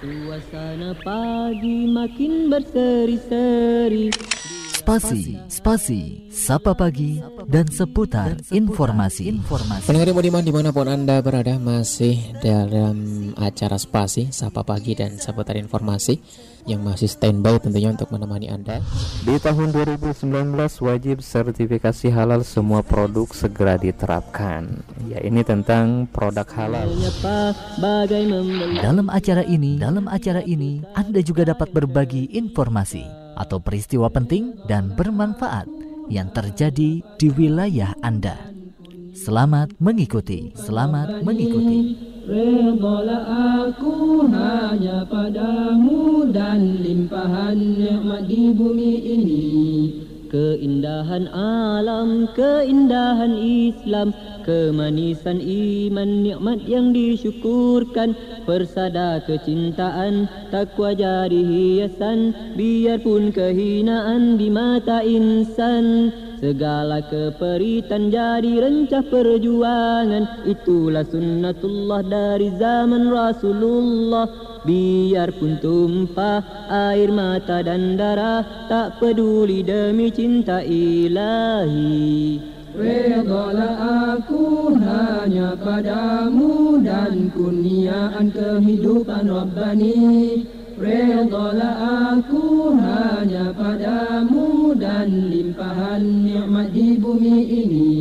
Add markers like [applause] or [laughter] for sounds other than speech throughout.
Suasana pagi makin berseri-seri Spasi, spasi, sapa pagi, dan seputar informasi. informasi. Pendengar Budiman di mana pun Anda berada masih dalam acara spasi, sapa pagi, dan seputar informasi yang masih standby tentunya untuk menemani Anda. Di tahun 2019 wajib sertifikasi halal semua produk segera diterapkan. Ya ini tentang produk halal. Dalam acara ini, dalam acara ini Anda juga dapat berbagi informasi atau peristiwa penting dan bermanfaat yang terjadi di wilayah Anda. Selamat mengikuti, selamat mengikuti. Aku hanya padamu dan limpahan nikmat di bumi ini Keindahan alam, keindahan Islam Kemanisan iman, nikmat yang disyukurkan Persada kecintaan, takwa jadi hiasan Biarpun kehinaan di mata insan Segala keperitan jadi rencah perjuangan. Itulah sunnatullah dari zaman Rasulullah. Biarpun tumpah air mata dan darah Tak peduli demi cinta ilahi. Redalah aku hanya padamu dan kurniaan kehidupan Rabbani Redalah aku hanya padamu dan limpahan nikmat di bumi ini.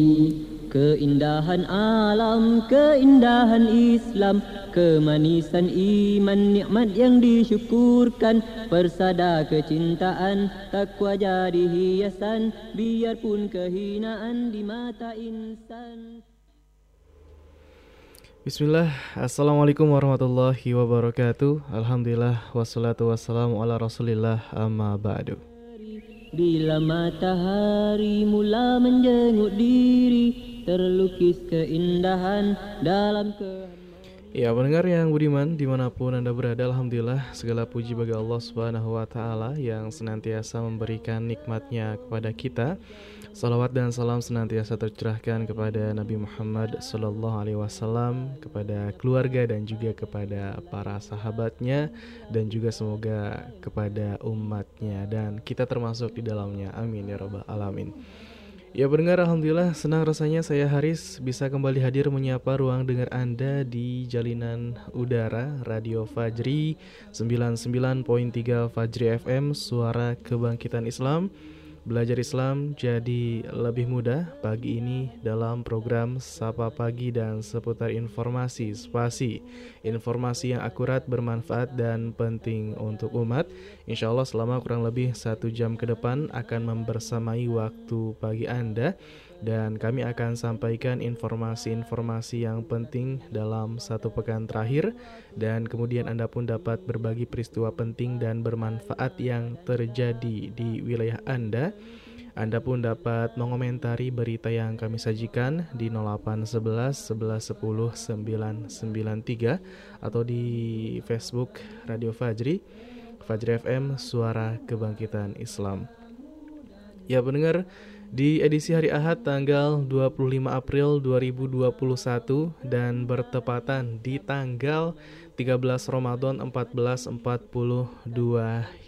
Keindahan alam, keindahan Islam Kemanisan iman, nikmat yang disyukurkan. Persada kecintaan, takwa jadi hiasan Biarpun kehinaan di mata insan Bismillah, Assalamualaikum warahmatullahi wabarakatuh. Alhamdulillah, wassalatu wassalamu ala rasulillah. Amma ba'du. Bila matahari mula menjenguk diri Terlukis keindahan dalam ke Ya pendengar yang budiman di mana pun anda berada Alhamdulillah segala puji bagi Allah subhanahu wa ta'ala Yang senantiasa memberikan nikmatnya kepada kita Salawat dan salam senantiasa tercurahkan kepada Nabi Muhammad Sallallahu Alaihi Wasallam, kepada keluarga dan juga kepada para sahabatnya dan juga semoga kepada umatnya dan kita termasuk di dalamnya. Amin ya robbal alamin. Ya pendengar Alhamdulillah senang rasanya saya Haris bisa kembali hadir menyapa ruang dengar Anda di jalinan udara Radio Fajri 99.3 Fajri FM Suara Kebangkitan Islam Belajar Islam jadi lebih mudah pagi ini dalam program Sapa Pagi dan seputar informasi spasi. Informasi yang akurat, bermanfaat, dan penting untuk umat. Insya Allah selama kurang lebih satu jam ke depan akan membersamai waktu pagi Anda dan kami akan sampaikan informasi-informasi yang penting dalam satu pekan terakhir dan kemudian Anda pun dapat berbagi peristiwa penting dan bermanfaat yang terjadi di wilayah Anda. Anda pun dapat mengomentari berita yang kami sajikan di 0811 1110 993 atau di Facebook Radio Fajri, Fajri FM Suara Kebangkitan Islam. Ya pendengar, di edisi hari Ahad tanggal 25 April 2021 dan bertepatan di tanggal 13 Ramadan 1442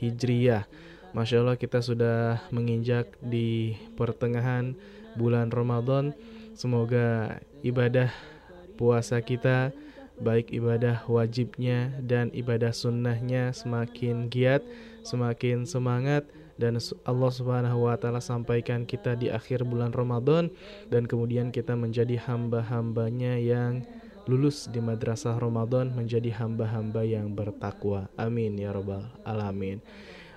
Hijriah. Masya Allah kita sudah menginjak di pertengahan bulan Ramadan. Semoga ibadah puasa kita baik ibadah wajibnya dan ibadah sunnahnya semakin giat, semakin semangat dan Allah Subhanahu wa taala sampaikan kita di akhir bulan Ramadan dan kemudian kita menjadi hamba-hambanya yang lulus di madrasah Ramadan menjadi hamba-hamba yang bertakwa. Amin ya rabbal alamin.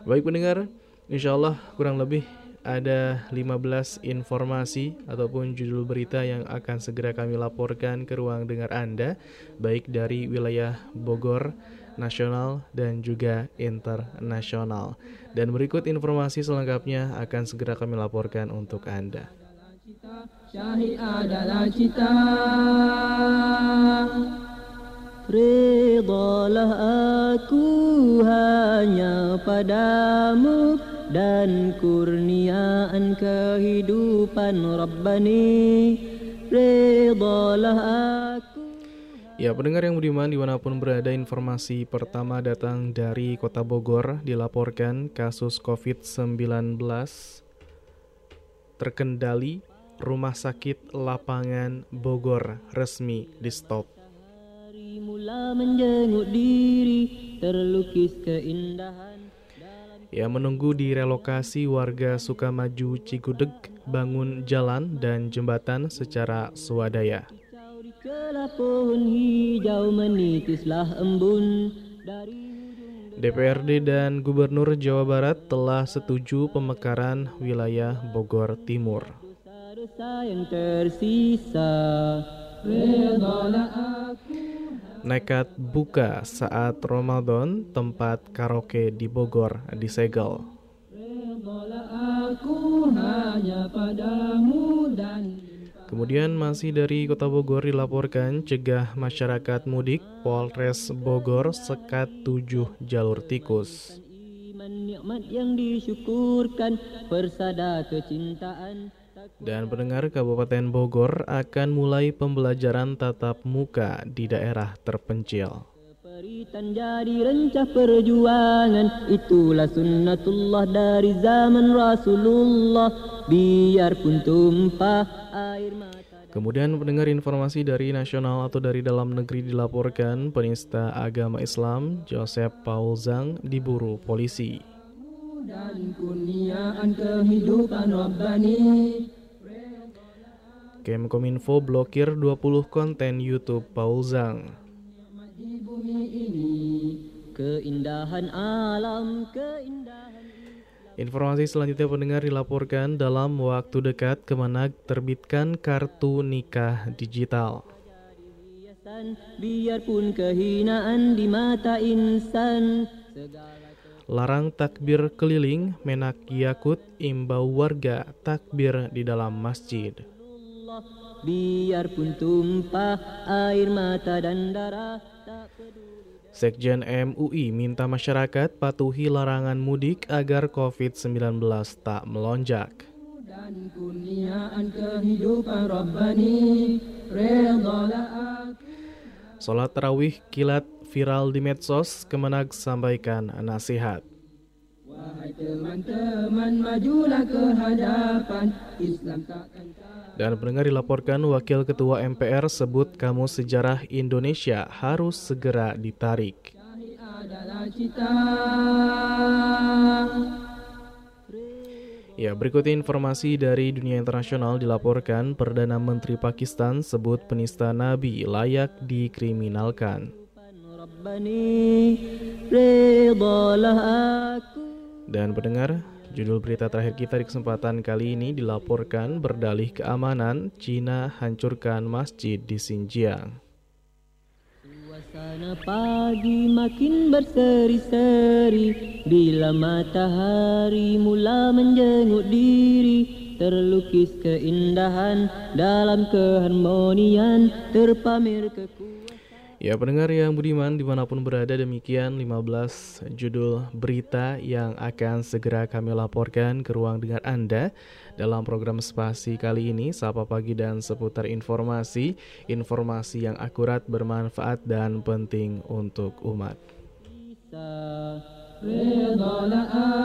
Baik pendengar, insya Allah kurang lebih ada 15 informasi ataupun judul berita yang akan segera kami laporkan ke ruang dengar Anda baik dari wilayah Bogor, nasional dan juga internasional. Dan berikut informasi selengkapnya akan segera kami laporkan untuk Anda. Syahid adalah cita Ridalah aku hanya padamu dan kurniaan kehidupan Rabbani Ridalah aku Ya, pendengar yang budiman di mana pun berada, informasi pertama datang dari kota Bogor dilaporkan kasus COVID-19 terkendali rumah sakit lapangan Bogor resmi di stop. Ya, menunggu di relokasi warga Sukamaju Cigudeg bangun jalan dan jembatan secara swadaya. Pohon hijau menitislah embun dari DPRD dan Gubernur Jawa Barat telah setuju pemekaran wilayah Bogor Timur. Nekat buka saat Ramadan, tempat karaoke di Bogor disegel. aku hanya padamu dan Kemudian masih dari Kota Bogor dilaporkan cegah masyarakat mudik Polres Bogor sekat 7 jalur tikus. Dan pendengar Kabupaten Bogor akan mulai pembelajaran tatap muka di daerah terpencil. Peritan jadi rencah perjuangan Itulah sunnatullah dari zaman Rasulullah Biarpun tumpah air mata Kemudian pendengar informasi dari nasional atau dari dalam negeri dilaporkan penista agama Islam Joseph Paul Zhang diburu polisi. dan kurniaan kehidupan Rabbani Kemkominfo blokir 20 konten YouTube Paul Zhang. Bumi ini Keindahan alam, keindahan Informasi selanjutnya pendengar dilaporkan dalam waktu dekat Kemenag terbitkan kartu nikah digital. Biarpun kehinaan di mata insan Larang takbir keliling, Menak Yakut imbau warga takbir di dalam masjid. Biarpun tumpah air mata dan darah Sekjen MUI minta masyarakat patuhi larangan mudik agar COVID-19 tak melonjak. dan kurniaan kehidupan Rabbani Redalah aku Sholat tarawih kilat viral di medsos, Kemenag sampaikan nasihat. Wahai teman-teman majulah ke hadapan Islam takkan Dan pendengar dilaporkan Wakil Ketua MPR sebut Kamus Sejarah Indonesia harus segera ditarik. Ya, berikut informasi dari dunia internasional dilaporkan Perdana Menteri Pakistan sebut penista Nabi layak dikriminalkan. Dan pendengar, judul berita terakhir kita di kesempatan kali ini dilaporkan berdalih keamanan Cina hancurkan masjid di Xinjiang. Suasana pagi makin berseri-seri Bila matahari mula menjenguk diri Terlukis keindahan dalam keharmonian Terpamer kekuatan Ya pendengar yang budiman di mana pun berada demikian 15 judul berita yang akan segera kami laporkan ke ruang dengar Anda dalam program spasi kali ini Sapa Pagi dan seputar informasi Informasi yang akurat, bermanfaat dan penting untuk umat.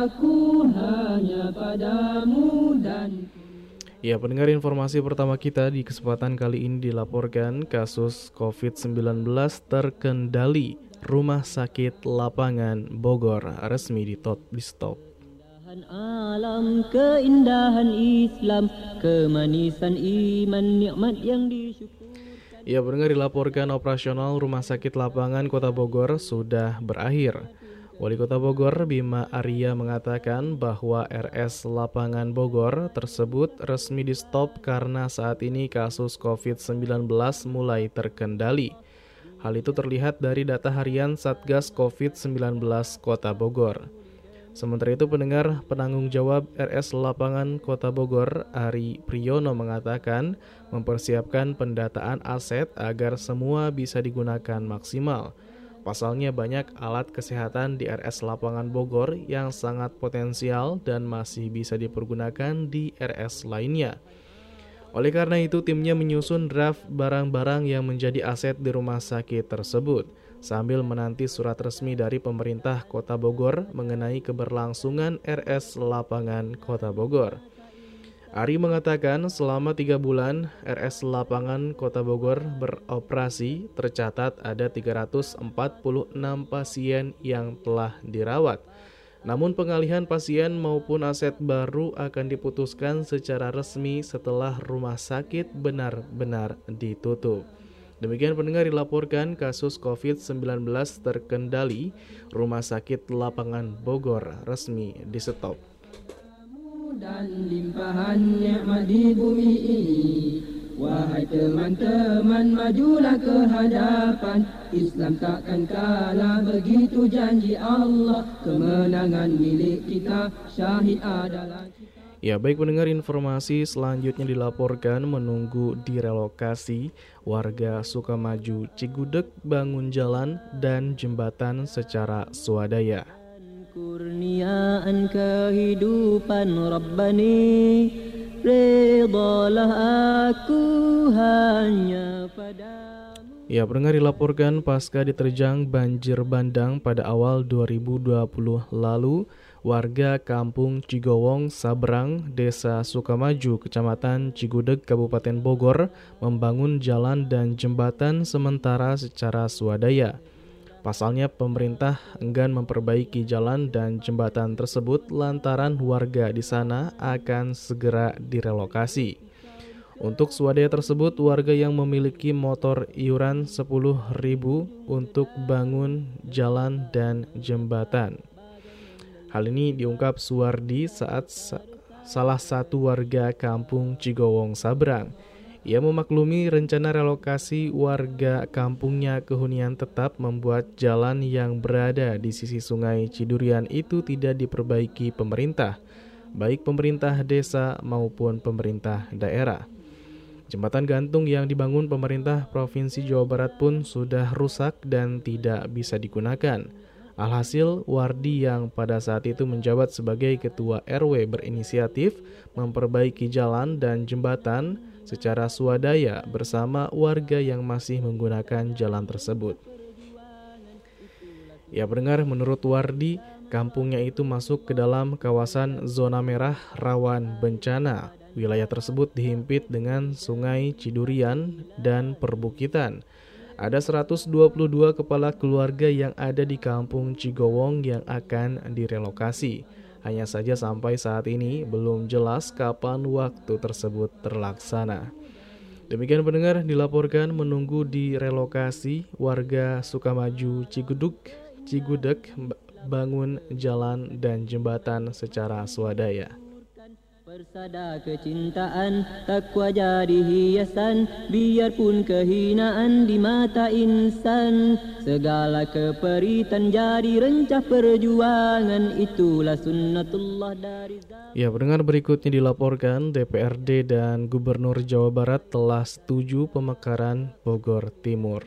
Aku hanya padamu dan Ya, pendengar informasi pertama kita di kesempatan kali ini dilaporkan kasus COVID-19 terkendali. Rumah sakit lapangan Bogor resmi ditop di stop. Keindahan alam, keindahan Islam Kemanisan iman, nikmat yang disyukur Ya, pendengar dilaporkan operasional Rumah Sakit Lapangan Kota Bogor sudah berakhir. Wali Kota Bogor Bima Arya mengatakan bahwa RS Lapangan Bogor tersebut resmi di stop karena saat ini kasus COVID-19 mulai terkendali. Hal itu terlihat dari data harian Satgas COVID-19 Kota Bogor. Sementara itu pendengar penanggung jawab RS Lapangan Kota Bogor Ari Priyono mengatakan mempersiapkan pendataan aset agar semua bisa digunakan maksimal. Pasalnya banyak alat kesehatan di RS Lapangan Bogor yang sangat potensial dan masih bisa dipergunakan di RS lainnya. Oleh karena itu, timnya menyusun draft barang-barang yang menjadi aset di rumah sakit tersebut, sambil menanti surat resmi dari pemerintah Kota Bogor mengenai keberlangsungan RS Lapangan Kota Bogor. Ari mengatakan selama tiga bulan RS Lapangan Kota Bogor beroperasi tercatat ada 346 pasien yang telah dirawat namun pengalihan pasien maupun aset baru akan diputuskan secara resmi setelah rumah sakit benar-benar ditutup. Demikian pendengar dilaporkan kasus COVID-19 terkendali, rumah sakit lapangan Bogor resmi di stop. Dan limpahan nikmat di bumi ini. Wahai teman-teman majulah ke hadapan. Islam takkan kalah begitu janji Allah. Kemenangan milik kita syahid adalah Ya baik pendengar informasi selanjutnya dilaporkan menunggu direlokasi warga Sukamaju Cigudeg bangun jalan dan jembatan secara swadaya. Kurniaan kehidupan Rabbani aku hanya padamu Ya, pendengar dilaporkan pasca diterjang banjir bandang pada awal 2020 lalu, warga kampung Cigowong, Sabrang, Desa Sukamaju, Kecamatan Cigudeg, Kabupaten Bogor, membangun jalan dan jembatan sementara secara swadaya. Pasalnya pemerintah enggan memperbaiki jalan dan jembatan tersebut lantaran warga di sana akan segera direlokasi. Untuk swadaya tersebut, warga yang memiliki motor iuran 10.000 untuk bangun jalan dan jembatan. Hal ini diungkap Suwardi saat sa salah satu warga kampung Cigowong Sabrang ia memaklumi rencana relokasi warga kampungnya ke hunian tetap membuat jalan yang berada di sisi sungai Cidurian itu tidak diperbaiki pemerintah, baik pemerintah desa maupun pemerintah daerah. Jembatan gantung yang dibangun pemerintah Provinsi Jawa Barat pun sudah rusak dan tidak bisa digunakan. Alhasil, Wardi yang pada saat itu menjabat sebagai ketua RW berinisiatif memperbaiki jalan dan jembatan secara swadaya bersama warga yang masih menggunakan jalan tersebut. Ya pendengar, menurut Wardi, kampungnya itu masuk ke dalam kawasan zona merah rawan bencana. Wilayah tersebut dihimpit dengan sungai Cidurian dan perbukitan. Ada 122 kepala keluarga yang ada di kampung Cigowong yang akan direlokasi. Hanya saja sampai saat ini belum jelas kapan waktu tersebut terlaksana. Demikian pendengar dilaporkan menunggu di relokasi warga Sukamaju Ciguduk, Cigudek bangun jalan dan jembatan secara swadaya. Persada kecintaan takwa jadi hiasan Biarpun kehinaan di mata insan. Segala keperitan jadi rencah perjuangan Itulah sunnatullah dari Ya pendengar berikutnya dilaporkan DPRD dan Gubernur Jawa Barat telah setuju pemekaran Bogor Timur.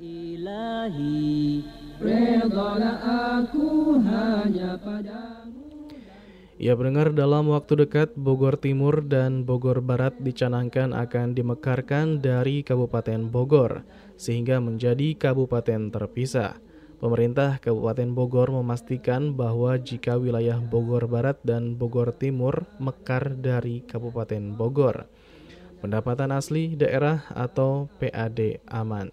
Ilahi, aku hanya padamu Ya pendengar dalam waktu dekat Bogor Timur dan Bogor Barat dicanangkan akan dimekarkan dari Kabupaten Bogor sehingga menjadi kabupaten terpisah. Pemerintah Kabupaten Bogor memastikan bahwa jika wilayah Bogor Barat dan Bogor Timur mekar dari Kabupaten Bogor, pendapatan asli daerah atau PAD aman.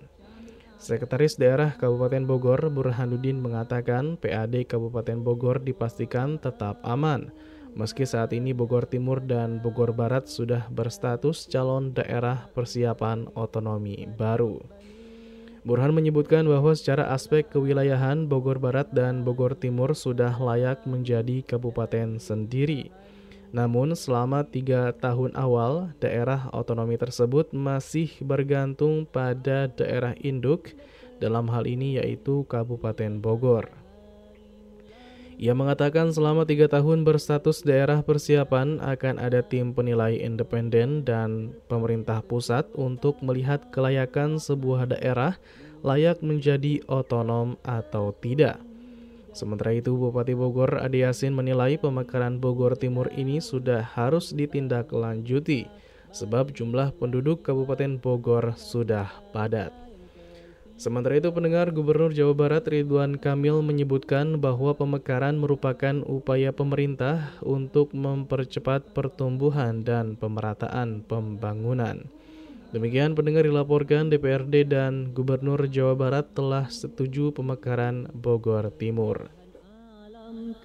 Sekretaris Daerah Kabupaten Bogor Burhanuddin mengatakan PAD Kabupaten Bogor dipastikan tetap aman. Meski saat ini Bogor Timur dan Bogor Barat sudah berstatus calon daerah persiapan otonomi baru. Burhan menyebutkan bahwa secara aspek kewilayahan Bogor Barat dan Bogor Timur sudah layak menjadi kabupaten sendiri. Namun selama tiga tahun awal, daerah otonomi tersebut masih bergantung pada daerah induk, dalam hal ini yaitu Kabupaten Bogor. Ia mengatakan selama tiga tahun berstatus daerah persiapan akan ada tim penilai independen dan pemerintah pusat untuk melihat kelayakan sebuah daerah layak menjadi otonom atau tidak. Sementara itu, Bupati Bogor Ade Yasin menilai pemekaran Bogor Timur ini sudah harus ditindaklanjuti. sebab jumlah penduduk Kabupaten Bogor sudah padat. Sementara itu pendengar Gubernur Jawa Barat Ridwan Kamil menyebutkan bahwa pemekaran merupakan upaya pemerintah untuk mempercepat pertumbuhan dan pemerataan pembangunan. Demikian pendengar dilaporkan DPRD dan Gubernur Jawa Barat telah setuju pemekaran Bogor Timur.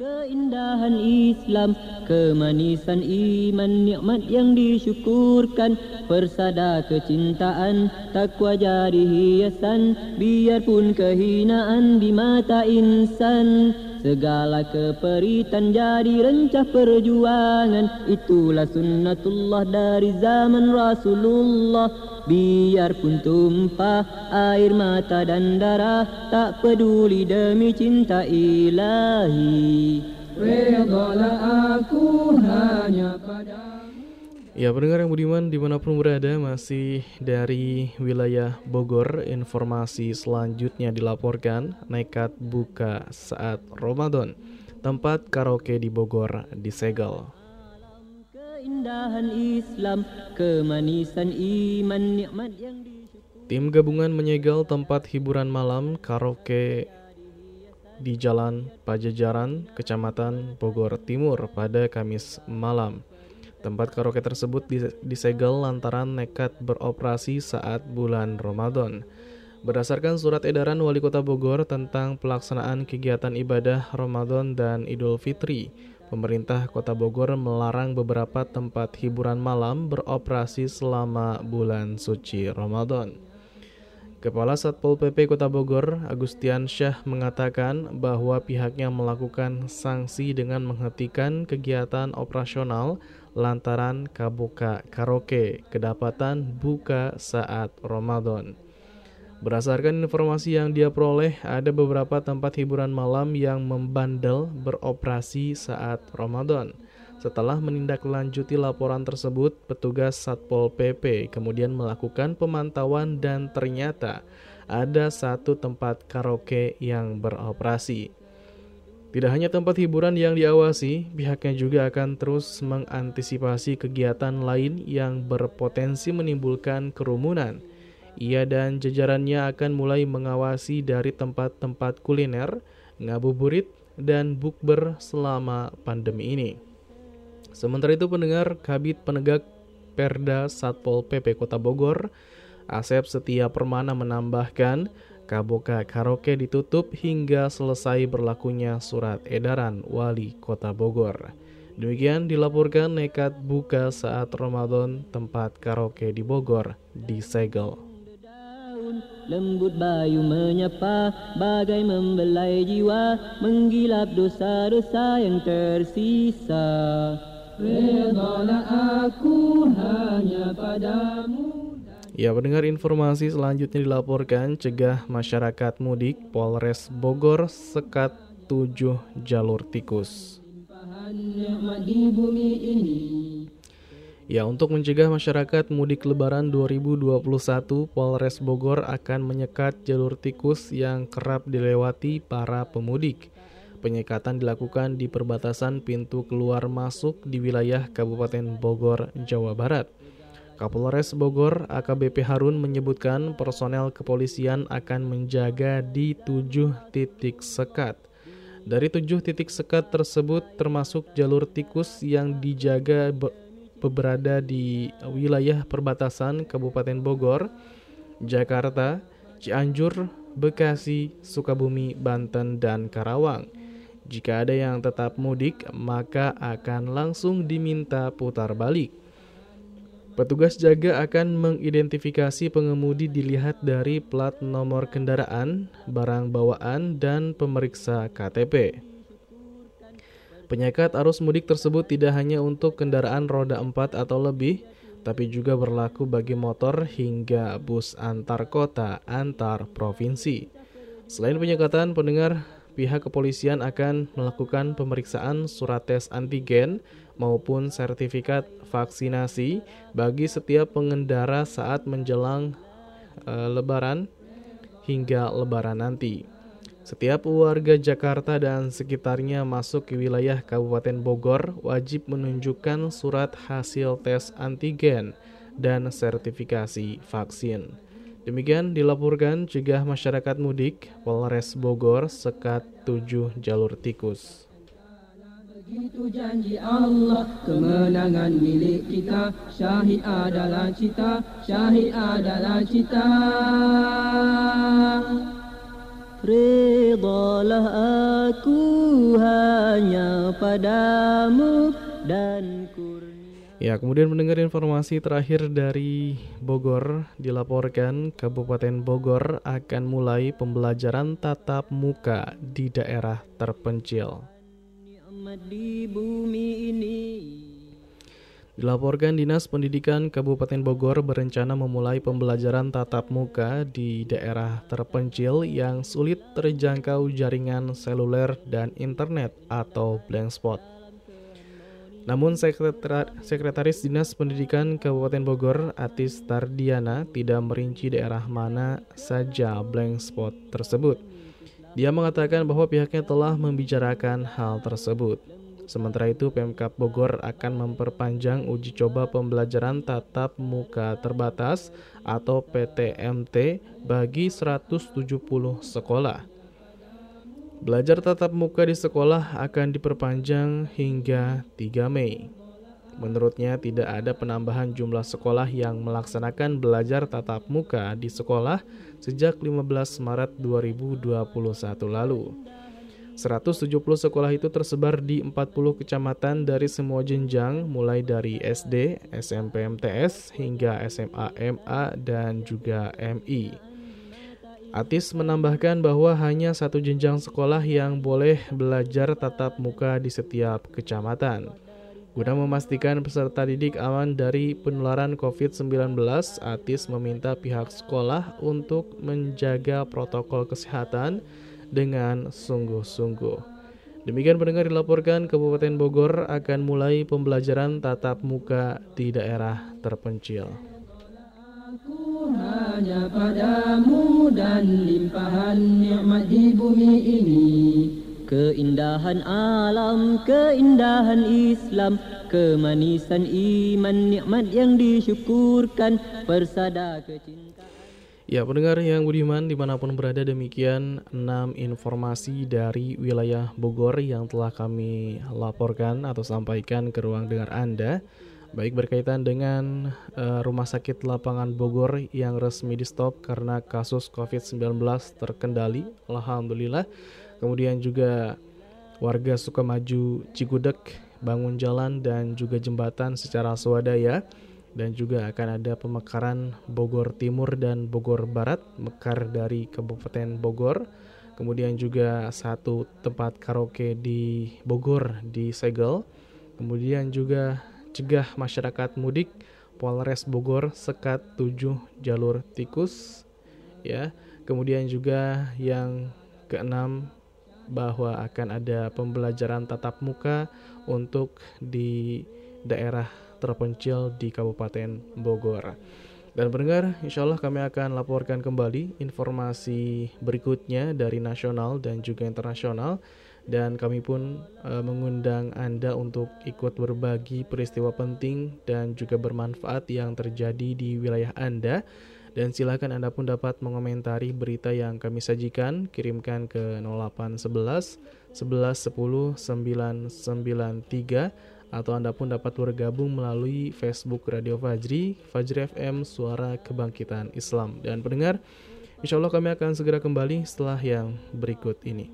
Keindahan Islam, kemanisan iman, nikmat yang disyukurkan, persada kecintaan, takwa jadi hiasan, biarpun kehinaan di mata insan. Segala keperitan jadi rencah perjuangan. Itulah sunnatullah dari zaman Rasulullah. Biarpun tumpah air mata dan darah Tak peduli demi cinta ilahi. Redalah aku hanya pada Ya pendengar yang budiman di mana pun berada masih dari wilayah Bogor Informasi selanjutnya dilaporkan nekat buka saat Ramadan. Tempat karaoke di Bogor disegel. Keindahan Islam, kemanisan iman, nikmat yang Tim gabungan menyegel tempat hiburan malam karaoke di Jalan Pajajaran, Kecamatan Bogor Timur pada Kamis malam. Tempat karaoke tersebut disegel lantaran nekat beroperasi saat bulan Ramadan. Berdasarkan surat edaran Wali Kota Bogor tentang pelaksanaan kegiatan ibadah Ramadan dan Idul Fitri, pemerintah Kota Bogor melarang beberapa tempat hiburan malam beroperasi selama bulan suci Ramadan. Kepala Satpol PP Kota Bogor, Agustian Syah mengatakan bahwa pihaknya melakukan sanksi dengan menghentikan kegiatan operasional lantaran kabuka karaoke kedapatan buka saat Ramadan. Berdasarkan informasi yang dia peroleh, ada beberapa tempat hiburan malam yang membandel beroperasi saat Ramadan. Setelah menindaklanjuti laporan tersebut, petugas Satpol PP kemudian melakukan pemantauan dan ternyata ada satu tempat karaoke yang beroperasi. Tidak hanya tempat hiburan yang diawasi, pihaknya juga akan terus mengantisipasi kegiatan lain yang berpotensi menimbulkan kerumunan. Ia dan jajarannya akan mulai mengawasi dari tempat-tempat kuliner, ngabuburit, dan bukber selama pandemi ini. Sementara itu pendengar Kabit Penegak Perda Satpol PP Kota Bogor, Asep Setia Permana menambahkan, Kaboka Karaoke ditutup hingga selesai berlakunya surat edaran Wali Kota Bogor. Demikian dilaporkan nekat buka saat Ramadan tempat karaoke di Bogor disegel. Lembut bayu menyapa bagai membelai jiwa Menggilap dosa-dosa yang tersisa Redalah aku hanya padamu Ya, mendengar informasi selanjutnya dilaporkan cegah masyarakat mudik Polres Bogor sekat 7 jalur tikus. Ya, untuk mencegah masyarakat mudik lebaran 2021, Polres Bogor akan menyekat jalur tikus yang kerap dilewati para pemudik. Penyekatan dilakukan di perbatasan pintu keluar masuk di wilayah Kabupaten Bogor, Jawa Barat. Kapolres Bogor AKBP Harun menyebutkan personel kepolisian akan menjaga di tujuh titik sekat. Dari tujuh titik sekat tersebut termasuk jalur tikus yang dijaga berada di wilayah perbatasan Kabupaten Bogor, Jakarta, Cianjur, Bekasi, Sukabumi, Banten, dan Karawang. Jika ada yang tetap mudik, maka akan langsung diminta putar balik. Petugas jaga akan mengidentifikasi pengemudi dilihat dari plat nomor kendaraan, barang bawaan, dan pemeriksa KTP. Penyekat arus mudik tersebut tidak hanya untuk kendaraan roda 4 atau lebih, tapi juga berlaku bagi motor hingga bus antar kota, antar provinsi. Selain penyekatan, pendengar pihak kepolisian akan melakukan pemeriksaan surat tes antigen maupun sertifikat vaksinasi bagi setiap pengendara saat menjelang e, lebaran hingga lebaran nanti. Setiap warga Jakarta dan sekitarnya masuk ke wilayah Kabupaten Bogor wajib menunjukkan surat hasil tes antigen dan sertifikasi vaksin. Demikian dilaporkan cegah masyarakat mudik Polres Bogor sekat 7 jalur tikus. Begitu janji Allah kemenangan milik kita. Syahid adalah cita Syahid adalah cita. Redalah aku hanya padamu dan kurnia Ya, kemudian mendengar informasi terakhir dari Bogor, dilaporkan Kabupaten Bogor akan mulai pembelajaran tatap muka di daerah terpencil di bumi ini. Dilaporkan Dinas Pendidikan Kabupaten Bogor berencana memulai pembelajaran tatap muka di daerah terpencil yang sulit terjangkau jaringan seluler dan internet atau blank spot. Namun Sekretaris Dinas Pendidikan Kabupaten Bogor Atis Tardiana tidak merinci daerah mana saja blank spot tersebut. Dia mengatakan bahwa pihaknya telah membicarakan hal tersebut. Sementara itu, Pemkap Bogor akan memperpanjang uji coba pembelajaran tatap muka terbatas atau PTMT bagi 170 sekolah. Belajar tatap muka di sekolah akan diperpanjang hingga 3 Mei. Menurutnya tidak ada penambahan jumlah sekolah yang melaksanakan belajar tatap muka di sekolah sejak 15 Maret 2021 lalu. 170 sekolah itu tersebar di 40 kecamatan dari semua jenjang mulai dari SD, SMP MTS hingga SMA MA dan juga MI. Atis menambahkan bahwa hanya satu jenjang sekolah yang boleh belajar tatap muka di setiap kecamatan. Guna memastikan peserta didik aman dari penularan COVID-19, Atis meminta pihak sekolah untuk menjaga protokol kesehatan dengan sungguh-sungguh. Demikian pendengar dilaporkan Kabupaten Bogor akan mulai pembelajaran tatap muka di daerah terpencil. Hanya padamu dan limpahan nikmat di bumi ini Keindahan alam, keindahan Islam Kemanisan iman, nikmat yang disyukurkan Persada kecintaan. Ya, pendengar yang budiman di mana pun berada demikian 6 informasi dari wilayah Bogor yang telah kami laporkan atau sampaikan ke ruang dengar Anda. Baik berkaitan dengan uh, rumah sakit lapangan Bogor yang resmi di stop karena kasus COVID-19 terkendali. Alhamdulillah Kemudian juga warga Sukamaju Cigudeg bangun jalan dan juga jembatan secara swadaya. Dan juga akan ada pemekaran Bogor Timur dan Bogor Barat mekar dari Kabupaten Bogor. Kemudian juga satu tempat karaoke di Bogor di Segel. Kemudian juga cegah masyarakat mudik Polres Bogor sekat 7 jalur tikus ya. Kemudian juga yang keenam bahwa akan ada pembelajaran tatap muka untuk di daerah terpencil di Kabupaten Bogor. Dan pendengar, insya Allah kami akan laporkan kembali informasi berikutnya dari nasional dan juga internasional. Dan kami pun e, mengundang Anda untuk ikut berbagi peristiwa penting dan juga bermanfaat yang terjadi di wilayah Anda dan silakan Anda pun dapat mengomentari berita yang kami sajikan, kirimkan ke 0811 11 10 993 atau Anda pun dapat bergabung melalui Facebook Radio Fajri, Fajri FM Suara Kebangkitan Islam. Dan pendengar, insya Allah kami akan segera kembali setelah yang berikut ini.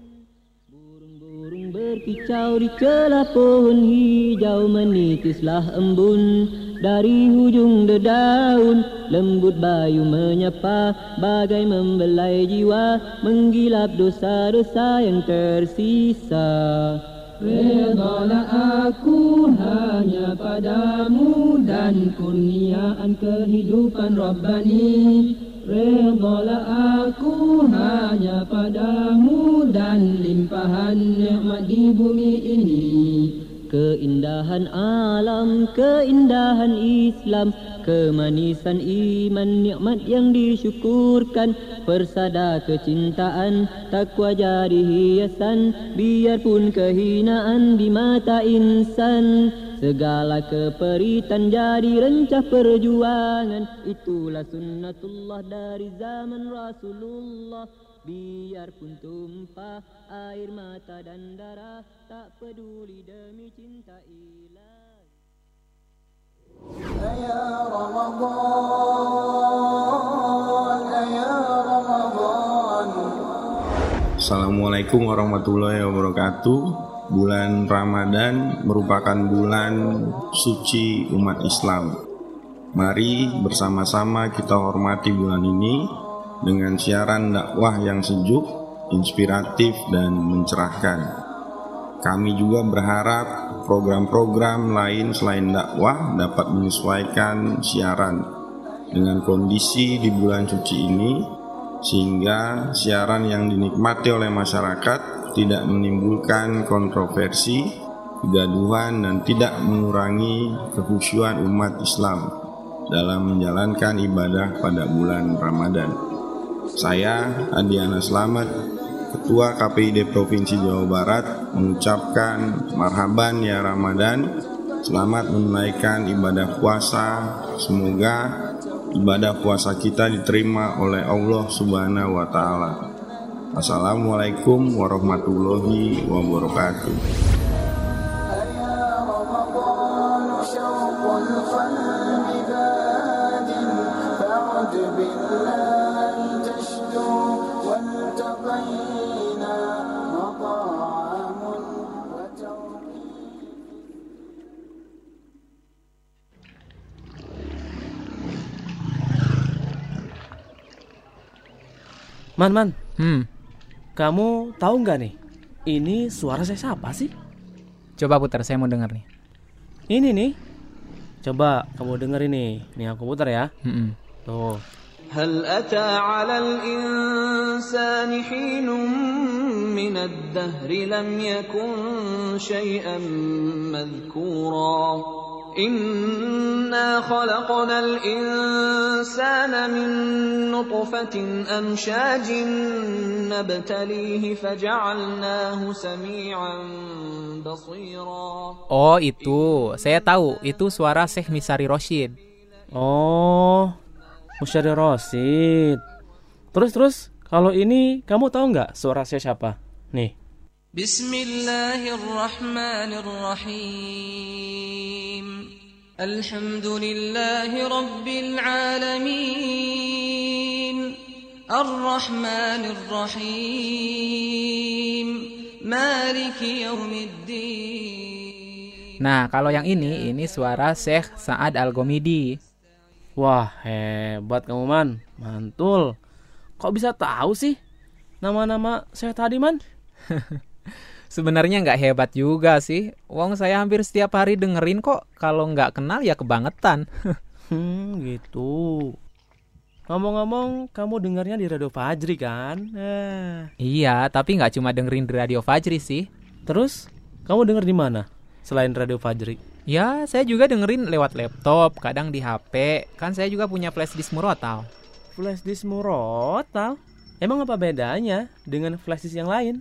Berkicau di celah pohon hijau menitislah embun dari hujung dedaun lembut bayu menyapa bagai membelai jiwa menggilap dosa-dosa yang tersisa. Redalah aku hanya padamu dan kurniaan kehidupan Rabbani. Redalah aku hanya padamu dan limpahan nikmat di bumi ini Keindahan alam, keindahan Islam Kemanisan iman, nikmat yang disyukurkan Persada kecintaan, takwa jadi hiasan Biarpun kehinaan di mata insan. Segala keperitan jadi rencah perjuangan Itulah sunnatullah dari zaman Rasulullah Biarpun tumpah air mata dan darah Tak peduli demi cinta ilahi. Ya Ramadan, ya Ramadan. Assalamualaikum warahmatullahi wabarakatuh. Bulan Ramadan merupakan bulan suci umat Islam. Mari bersama-sama kita hormati bulan ini dengan siaran dakwah yang sejuk, inspiratif, dan mencerahkan. Kami juga berharap program-program lain selain dakwah dapat menyesuaikan siaran dengan kondisi di bulan suci ini sehingga siaran yang dinikmati oleh masyarakat tidak menimbulkan kontroversi, kegaduhan dan tidak mengurangi kekhusyuan umat Islam dalam menjalankan ibadah pada bulan Ramadan. Saya Adiana Slamet, Ketua KPID Provinsi Jawa Barat mengucapkan marhaban ya Ramadan. Selamat menunaikan ibadah puasa. Semoga ibadah puasa kita diterima oleh Allah Subhanahu wa taala. Assalamualaikum warahmatullahi wabarakatuh. Man, man, Hmm, kamu tahu nggak nih? Ini suara saya siapa sih? coba putar saya mau dengar nih. Ini nih. Coba kamu denger ini. Nih aku putar ya. Hmm, Tuh. هل أتى على الإنسان حين من الدهر لم يكن شيئا مذكورا Inna khalaqnal insana min nutfatin amshajin nabtalihi faja'alnahu sami'an basira. Oh, itu. Saya tahu. Itu suara Syekh Misari Roshid. Oh, Musyari Roshid. Terus terus, kalau ini kamu tahu nggak suara saya siapa? Nih. بسم الله الرحمن الرحيم الحمد لله رب العالمين الرحمن الرحيم مالك يوم الدين Nah, kalau yang ini, ini suara Syekh Sa'ad Al-Gomidi. Wah, hebat kamu man. Mantul. Kok bisa tahu sih nama-nama saya tadi man? [laughs] Sebenarnya nggak hebat juga sih. Wong saya hampir setiap hari dengerin kok. Kalau nggak kenal ya kebangetan. [laughs] Hmm, gitu. Ngomong-ngomong, kamu dengarnya di Radio Fajri kan? Eh. iya, tapi nggak cuma dengerin di Radio Fajri sih. Terus, kamu denger di mana? Selain Radio Fajri. Ya, saya juga dengerin lewat laptop, kadang di HP. Kan saya juga punya flash disk murotal. Flash disk murotal? Emang apa bedanya dengan flash disk yang lain?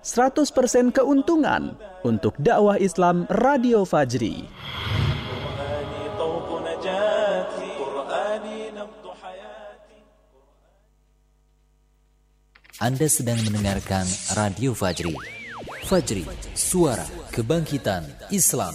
100% keuntungan untuk dakwah Islam Radio Fajri. Anda sedang mendengarkan Radio Fajri. Fajri, suara kebangkitan Islam.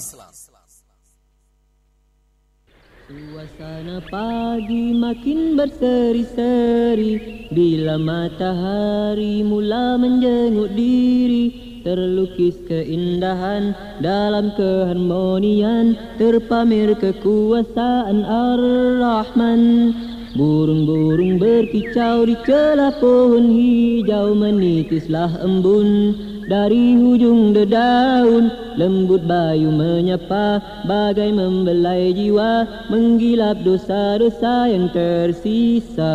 Suasana pagi makin berseri-seri. Bila matahari mula menjenguk diri Terlukis keindahan dalam keharmonian Terpamer kekuasaan Ar-Rahman Burung-burung berkicau di celah pohon hijau Menitislah embun. Dari hujung dedaun Lembut bayu menyapa bagai membelai jiwa Menggilap dosa-dosa yang tersisa.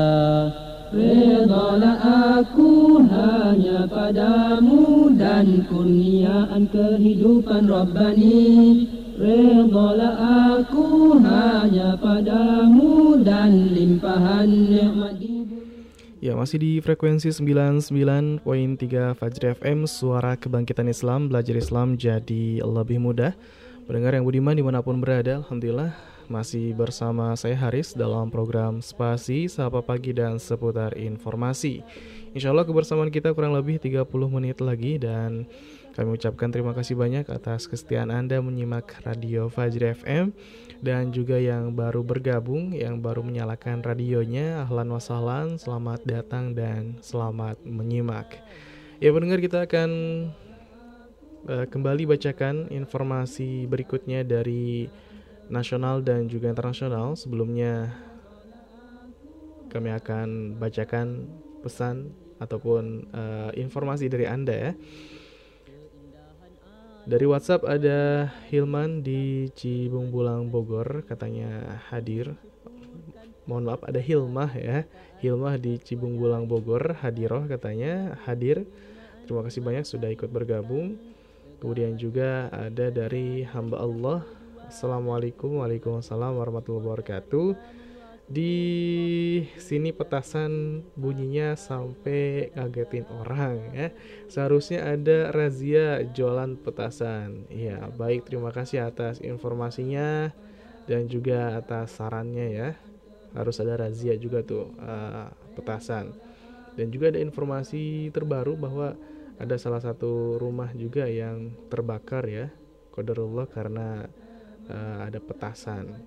Redalah aku hanya padamu Dan kurniaan kehidupan Rabbani Aku hanya padamu Dan limpahan nikmat Ya, masih di frekuensi 99.3 Fajri FM, suara kebangkitan Islam, belajar Islam jadi lebih mudah. Pendengar yang budiman di mana pun berada, Alhamdulillah masih bersama saya Haris dalam program Spasi, Sapa Pagi, dan seputar informasi. Insya Allah kebersamaan kita kurang lebih 30 menit lagi dan kami ucapkan terima kasih banyak atas kesetiaan Anda menyimak Radio Fajri FM dan juga yang baru bergabung, yang baru menyalakan radionya, ahlan wasahlan, selamat datang dan selamat menyimak. Ya pendengar kita akan uh, kembali bacakan informasi berikutnya dari nasional dan juga internasional. Sebelumnya kami akan bacakan pesan ataupun uh, informasi dari Anda ya. Dari WhatsApp ada Hilman di Cibung Bulang Bogor katanya hadir. Mohon maaf ada Hilmah ya. Hilmah di Cibung Bulang Bogor hadiroh katanya hadir. Terima kasih banyak sudah ikut bergabung. Kemudian juga ada dari hamba Allah. Assalamualaikum warahmatullahi wabarakatuh di sini petasan bunyinya sampai ngagetin orang ya. Seharusnya ada razia jualan petasan. Ya, baik terima kasih atas informasinya dan juga atas sarannya ya. Harus ada razia juga tuh uh, petasan. Dan juga ada informasi terbaru bahwa ada salah satu rumah juga yang terbakar ya. Qadarullah karena uh, ada petasan.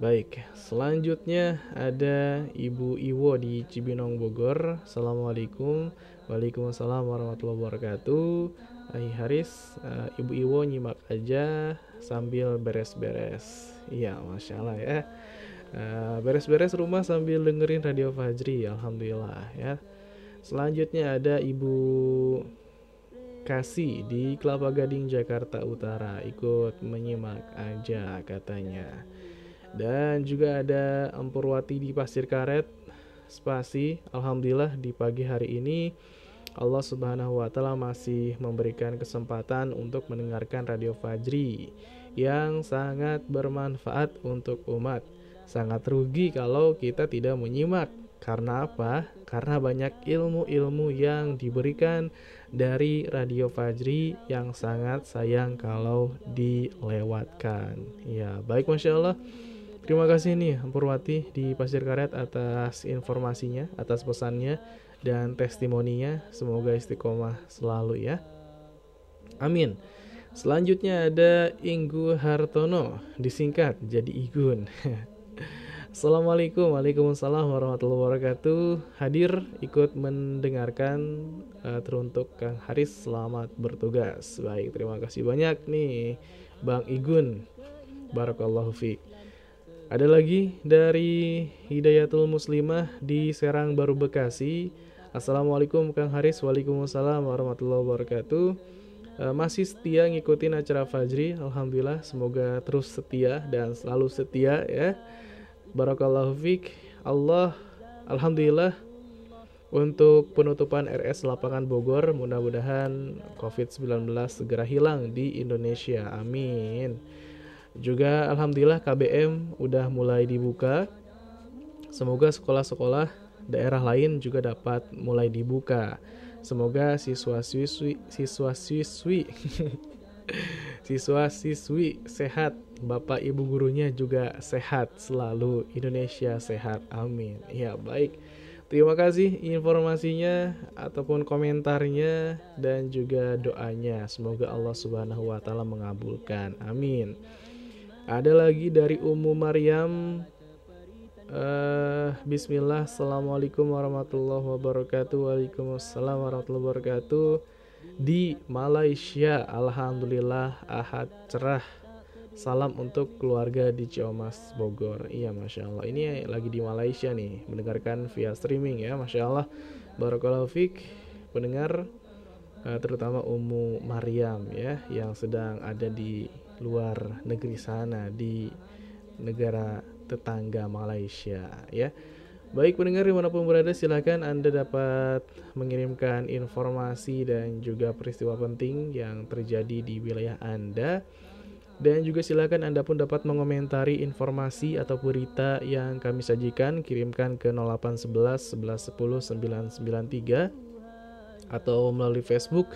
Baik, selanjutnya ada Ibu Iwo di Cibinong Bogor. Assalamualaikum, Waalaikumsalam warahmatullahi wabarakatuh. Hai Haris, uh, Ibu Iwo nyimak aja sambil beres-beres. Iya, masya Allah ya. Beres-beres uh, rumah sambil dengerin Radio Fajri, alhamdulillah ya. Selanjutnya ada Ibu Kasih di Kelapa Gading Jakarta Utara ikut menyimak aja katanya. Dan juga ada Ampurwati di Pasir Karet Spasi Alhamdulillah di pagi hari ini Allah Subhanahu wa taala masih memberikan kesempatan untuk mendengarkan Radio Fajri yang sangat bermanfaat untuk umat. Sangat rugi kalau kita tidak menyimak. Karena apa? Karena banyak ilmu-ilmu yang diberikan dari Radio Fajri yang sangat sayang kalau dilewatkan. Ya, baik Masya Allah. Terima kasih nih Purwati di Pasir Karet atas informasinya, atas pesannya dan testimoninya. Semoga istiqomah selalu ya. Amin. Selanjutnya ada Inggu Hartono, disingkat jadi Igun. [laughs] Assalamualaikum Waalaikumsalam warahmatullahi wabarakatuh Hadir ikut mendengarkan uh, teruntuk Kang Haris selamat bertugas Baik terima kasih banyak nih Bang Igun Barakallahu fiqh ada lagi dari Hidayatul Muslimah di Serang Baru Bekasi. Assalamualaikum Kang Haris, Waalaikumsalam warahmatullahi wabarakatuh. E, masih setia ngikutin acara Fajri, Alhamdulillah. Semoga terus setia dan selalu setia ya. Barakallahu fiq. Allah, Alhamdulillah untuk penutupan RS Lapangan Bogor mudah-mudahan COVID-19 segera hilang di Indonesia. Amin. Juga alhamdulillah KBM udah mulai dibuka. Semoga sekolah-sekolah daerah lain juga dapat mulai dibuka. Semoga siswa-siswi siswa-siswi [laughs] siswa-siswi sehat, Bapak Ibu gurunya juga sehat selalu, Indonesia sehat. Amin. Ya, baik. Terima kasih informasinya ataupun komentarnya dan juga doanya. Semoga Allah Subhanahu wa taala mengabulkan. Amin. Ada lagi dari Ummu Maryam. Uh, Bismillah, Assalamualaikum warahmatullahi wabarakatuh. Waalaikumsalam warahmatullahi wabarakatuh. Di Malaysia, Alhamdulillah Ahad cerah. Salam untuk keluarga di Ciamas, Bogor. Iya, Masya Allah. Ini lagi di Malaysia nih Mendengarkan via streaming ya, Masya Allah. Barakallahu Fik Pendengar uh, Terutama Ummu Maryam ya Yang sedang ada di luar negeri sana Di negara tetangga Malaysia ya. Baik pendengar di mana pun berada silahkan Anda dapat mengirimkan informasi dan juga peristiwa penting yang terjadi di wilayah Anda dan juga silakan Anda pun dapat mengomentari informasi atau berita yang kami sajikan kirimkan ke 0811 11 10 993 atau melalui Facebook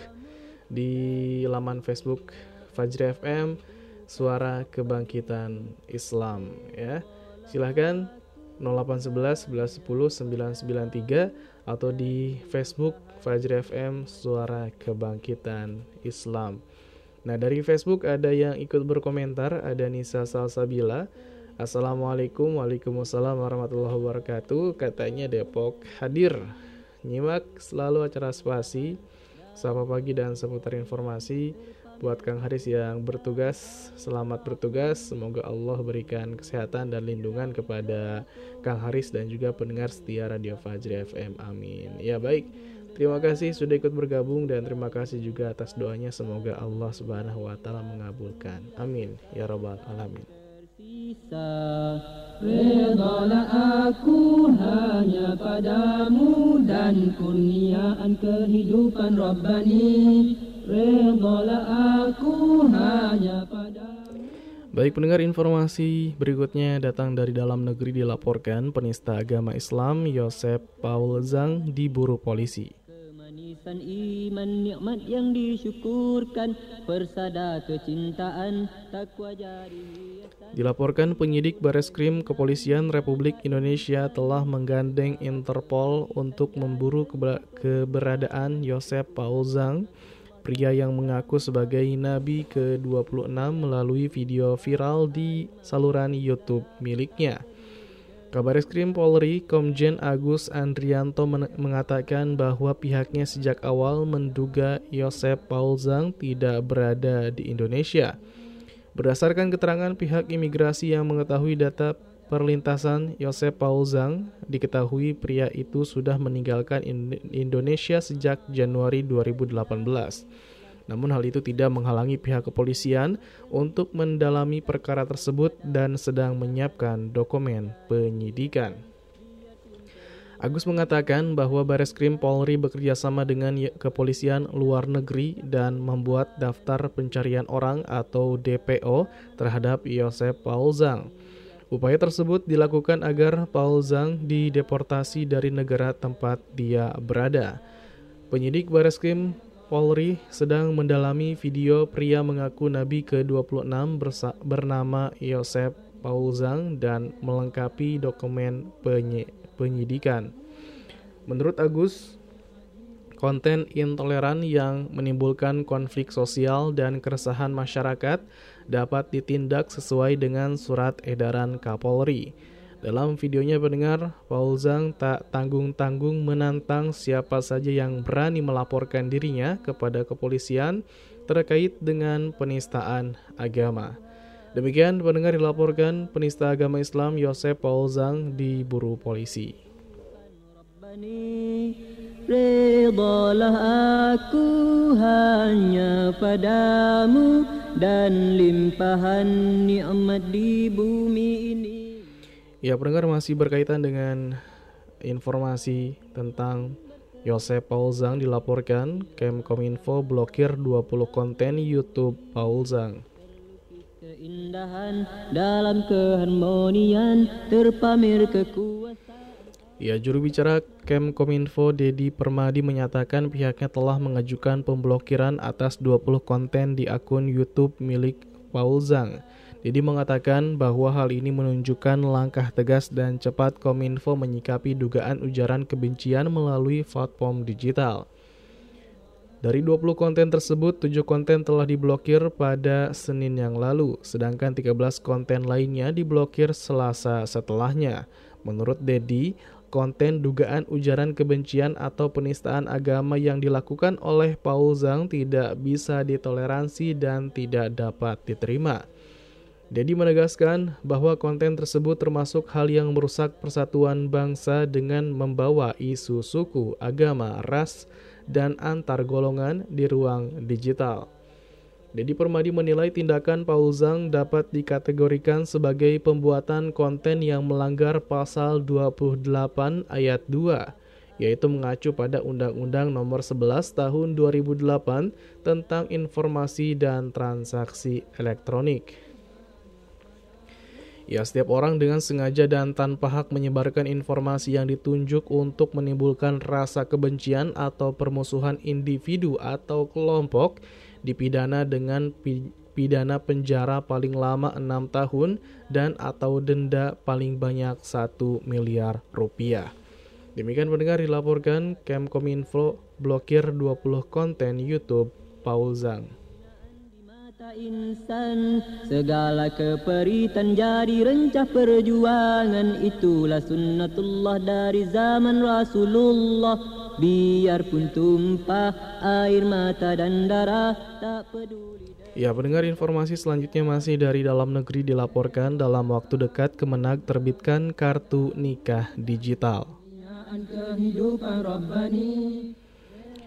di laman Facebook Fajri FM Suara Kebangkitan Islam ya. Silahkan 0811 11 10 993 atau di Facebook Fajri FM Suara Kebangkitan Islam. Nah dari Facebook ada yang ikut berkomentar, ada Nisa Salsabila. Assalamualaikum, waalaikumsalam warahmatullahi wabarakatuh. Katanya Depok hadir. Nyimak selalu acara spasi, sapa pagi dan seputar informasi buat Kang Haris yang bertugas selamat bertugas. Semoga Allah berikan kesehatan dan lindungan kepada Kang Haris dan juga pendengar setia Radio Fajri FM amin. Ya baik. Terima kasih sudah ikut bergabung dan terima kasih juga atas doanya. Semoga Allah Subhanahu wa taala mengabulkan. Amin. Ya rabbal alamin. Aku hanya padamu dan kurniaan kehidupan Rabbani aku hanya padamu. Baik pendengar informasi berikutnya datang dari dalam negeri dilaporkan penista agama Islam Yosep Paul Zhang diburu polisi. Kemanisan iman nikmat yang disyukurkan Persada kecintaan takwa jadi Dilaporkan penyidik Bareskrim Kepolisian Republik Indonesia telah menggandeng Interpol untuk memburu keberadaan Yosep Paul Zhang, pria yang mengaku sebagai nabi ke-26 melalui video viral di saluran YouTube miliknya. Kabar Eskrim Polri Komjen Agus Andrianto mengatakan bahwa pihaknya sejak awal menduga Yosep Paul Zhang tidak berada di Indonesia. Berdasarkan keterangan pihak imigrasi yang mengetahui data perlintasan Yosep Paul diketahui pria itu sudah meninggalkan Indonesia sejak Januari 2018. Namun hal itu tidak menghalangi pihak kepolisian untuk mendalami perkara tersebut dan sedang menyiapkan dokumen penyidikan. Agus mengatakan bahwa Bareskrim Polri bekerjasama dengan kepolisian luar negeri dan membuat daftar pencarian orang atau DPO terhadap Yosep Paul Zhang. Upaya tersebut dilakukan agar Paul Zhang dideportasi dari negara tempat dia berada. Penyidik Bareskrim Polri sedang mendalami video pria mengaku Nabi ke-26 bernama Yosep Paul Zhang dan melengkapi dokumen penyi penyidikan. Menurut Agus, konten intoleran yang menimbulkan konflik sosial dan keresahan masyarakat dapat ditindak sesuai dengan surat edaran Kapolri. Dalam videonya pendengar, Paul Zhang tak tanggung-tanggung menantang siapa saja yang berani melaporkan dirinya kepada kepolisian terkait dengan penistaan agama. Demikian pendengar dilaporkan penista agama Islam Yosep Paul Zhang diburu polisi. Redalah aku hanya padamu dan limpahan nikmat di bumi ini. Ya pendengar masih berkaitan dengan informasi tentang Yosep Paul Zhang dilaporkan Kemkominfo blokir 20 konten YouTube Paul Zhang. Keindahan dalam keharmonian terpamer kekuasaan Ya, juru bicara Kemkominfo Dedi Permadi menyatakan pihaknya telah mengajukan pemblokiran atas 20 konten di akun YouTube milik Paul Zhang. Dedi mengatakan bahwa hal ini menunjukkan langkah tegas dan cepat Kominfo menyikapi dugaan ujaran kebencian melalui platform digital. Dari 20 konten tersebut, 7 konten telah diblokir pada Senin yang lalu, sedangkan 13 konten lainnya diblokir Selasa setelahnya. Menurut Dedi, konten dugaan ujaran kebencian atau penistaan agama yang dilakukan oleh Paul Zhang tidak bisa ditoleransi dan tidak dapat diterima. Dedi menegaskan bahwa konten tersebut termasuk hal yang merusak persatuan bangsa dengan membawa isu suku, agama, ras, dan antar golongan di ruang digital. Dedi Permadi menilai tindakan Paul Zhang dapat dikategorikan sebagai pembuatan konten yang melanggar pasal 28 ayat 2, yaitu mengacu pada Undang-Undang Nomor 11 Tahun 2008 tentang Informasi dan Transaksi Elektronik. Ya, setiap orang dengan sengaja dan tanpa hak menyebarkan informasi yang ditunjuk untuk menimbulkan rasa kebencian atau permusuhan individu atau kelompok dipidana dengan pidana penjara paling lama 6 tahun dan atau denda paling banyak 1 miliar rupiah. Demikian pendengar dilaporkan Kemkominfo blokir 20 konten YouTube Paul Zhang. insan segala keperitan jadi rencah perjuangan itulah sunnatullah dari zaman Rasulullah biarpun tumpah air mata dan darah tak peduli Ya, pendengar informasi selanjutnya masih dari dalam negeri dilaporkan dalam waktu dekat Kemenag terbitkan kartu nikah digital.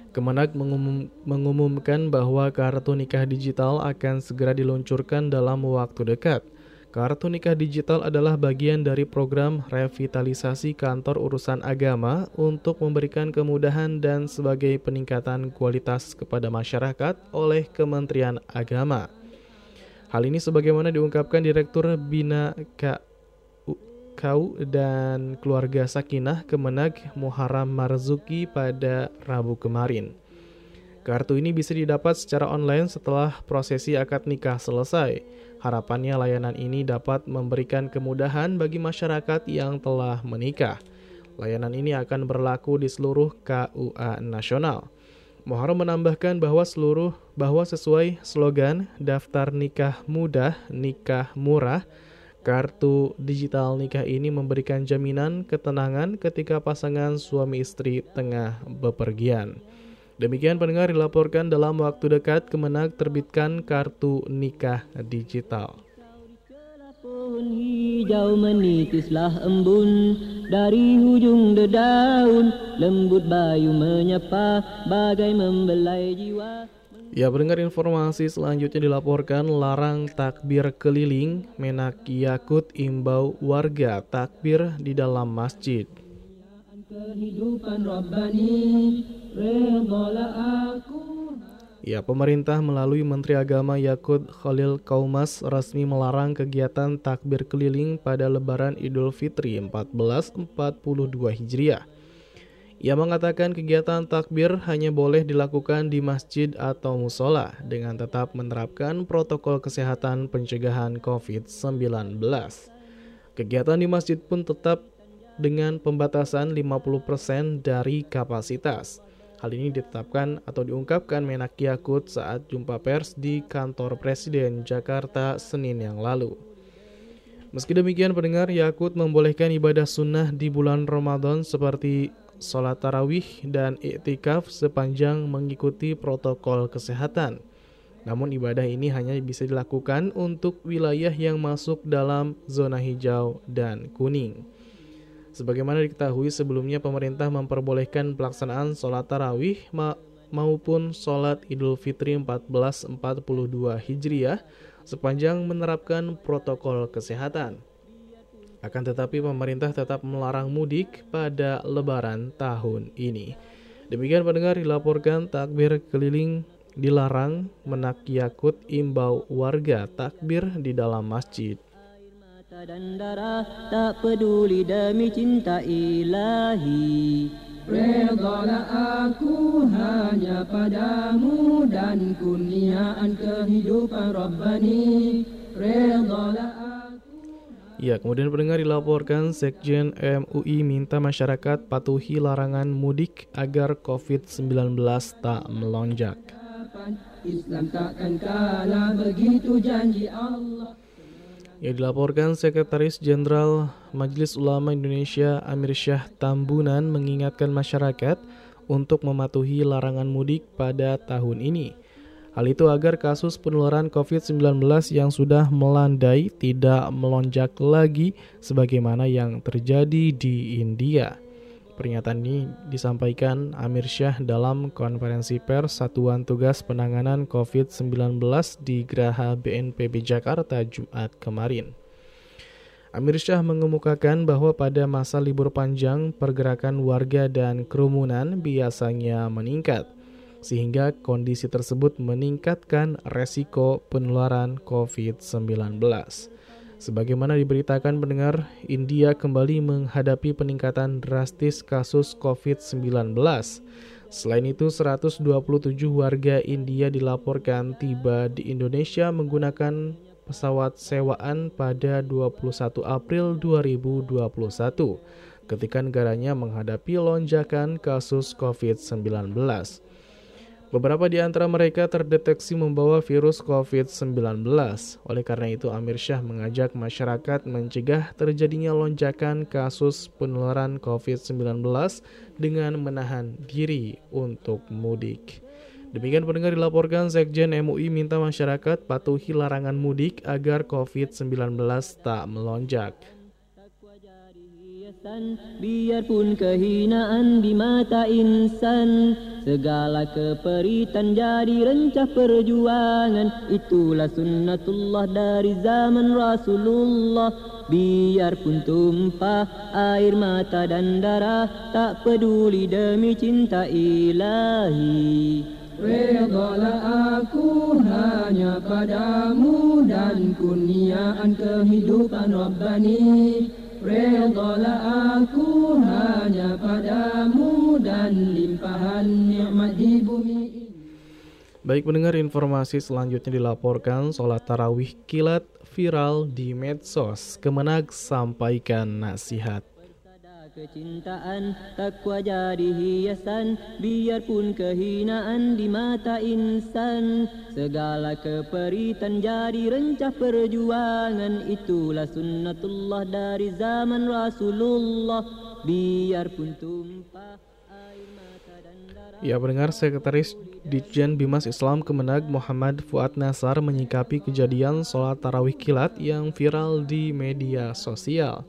Kemenag mengumum, mengumumkan bahwa kartu nikah digital akan segera diluncurkan dalam waktu dekat. Kartu nikah digital adalah bagian dari program revitalisasi kantor urusan agama untuk memberikan kemudahan dan sebagai peningkatan kualitas kepada masyarakat oleh Kementerian Agama. Hal ini sebagaimana diungkapkan Direktur Bina Kau dan keluarga Sakinah Kemenag Muharram Marzuki pada Rabu kemarin. Kartu ini bisa didapat secara online setelah prosesi akad nikah selesai. Harapannya layanan ini dapat memberikan kemudahan bagi masyarakat yang telah menikah. Layanan ini akan berlaku di seluruh KUA nasional. Muharram menambahkan bahwa seluruh bahwa sesuai slogan daftar nikah mudah, nikah murah, Kartu digital nikah ini memberikan jaminan ketenangan ketika pasangan suami istri tengah bepergian. Demikian pendengar dilaporkan dalam waktu dekat Kemenag terbitkan kartu nikah digital. Pohon hijau menitislah embun dari hujung dedaun lembut bayu menyapa bagai membelai jiwa. Ya, pendengar informasi selanjutnya dilaporkan larang takbir keliling, Menak Yakut imbau warga takbir di dalam masjid. Ya, pemerintah melalui Menteri Agama Yakut Khalil Kaumas resmi melarang kegiatan takbir keliling pada Lebaran Idul Fitri 1442 Hijriah. Ia mengatakan kegiatan takbir hanya boleh dilakukan di masjid atau musola dengan tetap menerapkan protokol kesehatan pencegahan COVID-19. Kegiatan di masjid pun tetap dengan pembatasan 50% dari kapasitas. Hal ini ditetapkan atau diungkapkan Menak Yakut saat jumpa pers di kantor Presiden Jakarta Senin yang lalu. Meski demikian pendengar Yakut membolehkan ibadah sunnah di bulan Ramadan seperti sholat tarawih, dan iktikaf sepanjang mengikuti protokol kesehatan. Namun ibadah ini hanya bisa dilakukan untuk wilayah yang masuk dalam zona hijau dan kuning. Sebagaimana diketahui sebelumnya pemerintah memperbolehkan pelaksanaan sholat tarawih ma maupun sholat idul fitri 1442 Hijriah sepanjang menerapkan protokol kesehatan. Akan tetapi pemerintah tetap melarang mudik pada lebaran tahun ini. Demikian pendengar dilaporkan takbir keliling dilarang menak yakut imbau warga takbir di dalam masjid. Dan darah tak peduli demi cinta ilahi. Redalah aku hanya padamu dan kurniaan kehidupan Rabbani. Redalah Ya, kemudian pendengar dilaporkan Sekjen MUI minta masyarakat patuhi larangan mudik agar COVID-19 tak melonjak. Islam takkan kalah begitu janji Allah yang dilaporkan Sekretaris Jenderal Majelis Ulama Indonesia Amir Syah Tambunan mengingatkan masyarakat untuk mematuhi larangan mudik pada tahun ini. Hal itu agar kasus penularan COVID-19 yang sudah melandai tidak melonjak lagi sebagaimana yang terjadi di India. Pernyataan ini disampaikan Amir Syah dalam konferensi pers Satuan Tugas Penanganan COVID-19 di Geraha BNPB Jakarta Jumat kemarin. Amir Syah mengemukakan bahwa pada masa libur panjang, pergerakan warga dan kerumunan biasanya meningkat, sehingga kondisi tersebut meningkatkan resiko penularan COVID-19. Sebagaimana diberitakan pendengar, India kembali menghadapi peningkatan drastis kasus COVID-19. Selain itu, 127 warga India dilaporkan tiba di Indonesia menggunakan pesawat sewaan pada 21 April 2021 ketika negaranya menghadapi lonjakan kasus COVID-19. Beberapa di antara mereka terdeteksi membawa virus COVID-19. Oleh karena itu, Amir Syah mengajak masyarakat mencegah terjadinya lonjakan kasus penularan COVID-19 dengan menahan diri untuk mudik. Demikian pendengar dilaporkan Sekjen MUI minta masyarakat patuhi larangan mudik agar COVID-19 tak melonjak. Biarpun kehinaan di mata insan. Segala keperitan jadi rencah perjuangan. Itulah sunnatullah dari zaman Rasulullah. Biarpun tumpah air mata dan darah Tak peduli demi cinta ilahi. Redalah aku hanya padamu dan kurniaan kehidupan Rabbani Redalah aku hanya padamu dan limpahan nikmat di bumi Baik mendengar informasi selanjutnya dilaporkan sholat tarawih kilat viral di medsos. Kemenag sampaikan nasihat. Kecintaan takwa jadi hiasan Biarpun kehinaan di mata insan Segala keperitan jadi rencah perjuangan Itulah sunnatullah dari zaman Rasulullah Biarpun tumpah Ya pendengar Sekretaris Ditjen Bimas Islam Kemenag Muhammad Fuad Nasar menyikapi kejadian sholat tarawih kilat yang viral di media sosial.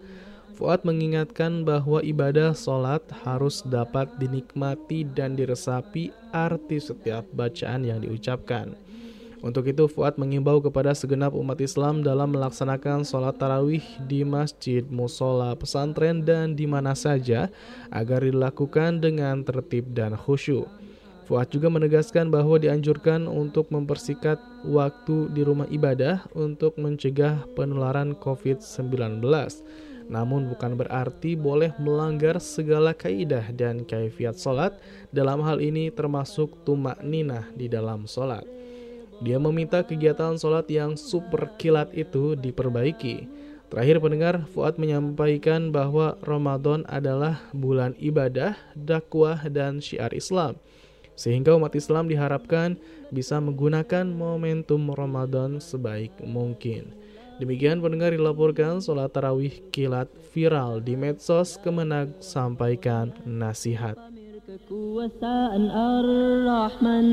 Fuad mengingatkan bahwa ibadah sholat harus dapat dinikmati dan diresapi arti setiap bacaan yang diucapkan. Untuk itu, Fuad mengimbau kepada segenap umat Islam dalam melaksanakan sholat tarawih di masjid, musola, pesantren, dan di mana saja agar dilakukan dengan tertib dan khusyuk. Fuad juga menegaskan bahwa dianjurkan untuk mempersikat waktu di rumah ibadah untuk mencegah penularan COVID-19 namun bukan berarti boleh melanggar segala kaidah dan kaifiat solat dalam hal ini termasuk tumak ninah di dalam solat. Dia meminta kegiatan solat yang super kilat itu diperbaiki. Terakhir pendengar, Fuad menyampaikan bahwa Ramadan adalah bulan ibadah, dakwah, dan syiar Islam. Sehingga umat Islam diharapkan bisa menggunakan momentum Ramadan sebaik mungkin. Demikian pendengar dilaporkan sholat tarawih kilat viral di medsos Kemenag sampaikan nasihat. Kekuasaan Ar-Rahman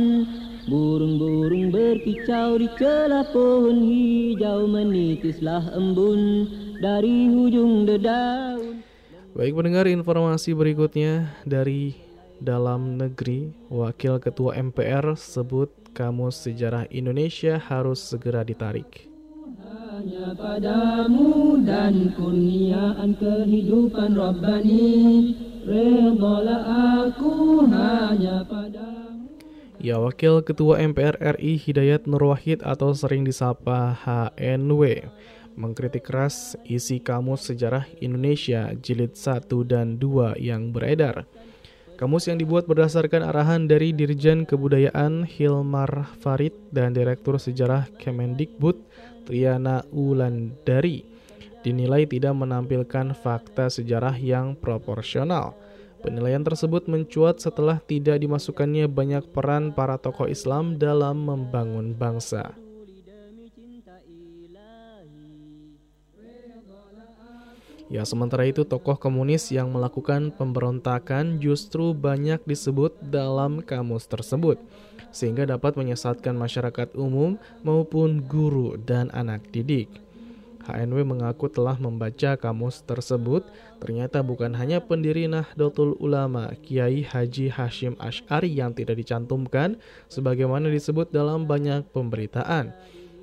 Burung-burung berkicau di celah pohon hijau Menitislah embun dari hujung dedaun Baik pendengar informasi berikutnya dari dalam negeri. Wakil Ketua MPR sebut Kamus Sejarah Indonesia harus segera ditarik hanya padamu dan kurniaan kehidupan Rabbani. Redalah aku hanya padamu. Ya, Wakil Ketua MPR RI Hidayat Nur Wahid atau sering disapa HNW mengkritik keras isi kamus sejarah Indonesia jilid 1 dan 2 yang beredar. Kamus yang dibuat berdasarkan arahan dari Dirjen Kebudayaan Hilmar Farid dan Direktur Sejarah Kemendikbud Triana Ulandari dinilai tidak menampilkan fakta sejarah yang proporsional. Penilaian tersebut mencuat setelah tidak dimasukkannya banyak peran para tokoh Islam dalam membangun bangsa. Ya, sementara itu tokoh komunis yang melakukan pemberontakan justru banyak disebut dalam kamus tersebut, sehingga dapat menyesatkan masyarakat umum maupun guru dan anak didik. HNW mengaku telah membaca kamus tersebut, ternyata bukan hanya pendiri Nahdlatul Ulama, Kiai Haji Hashim Ash'ari yang tidak dicantumkan, sebagaimana disebut dalam banyak pemberitaan.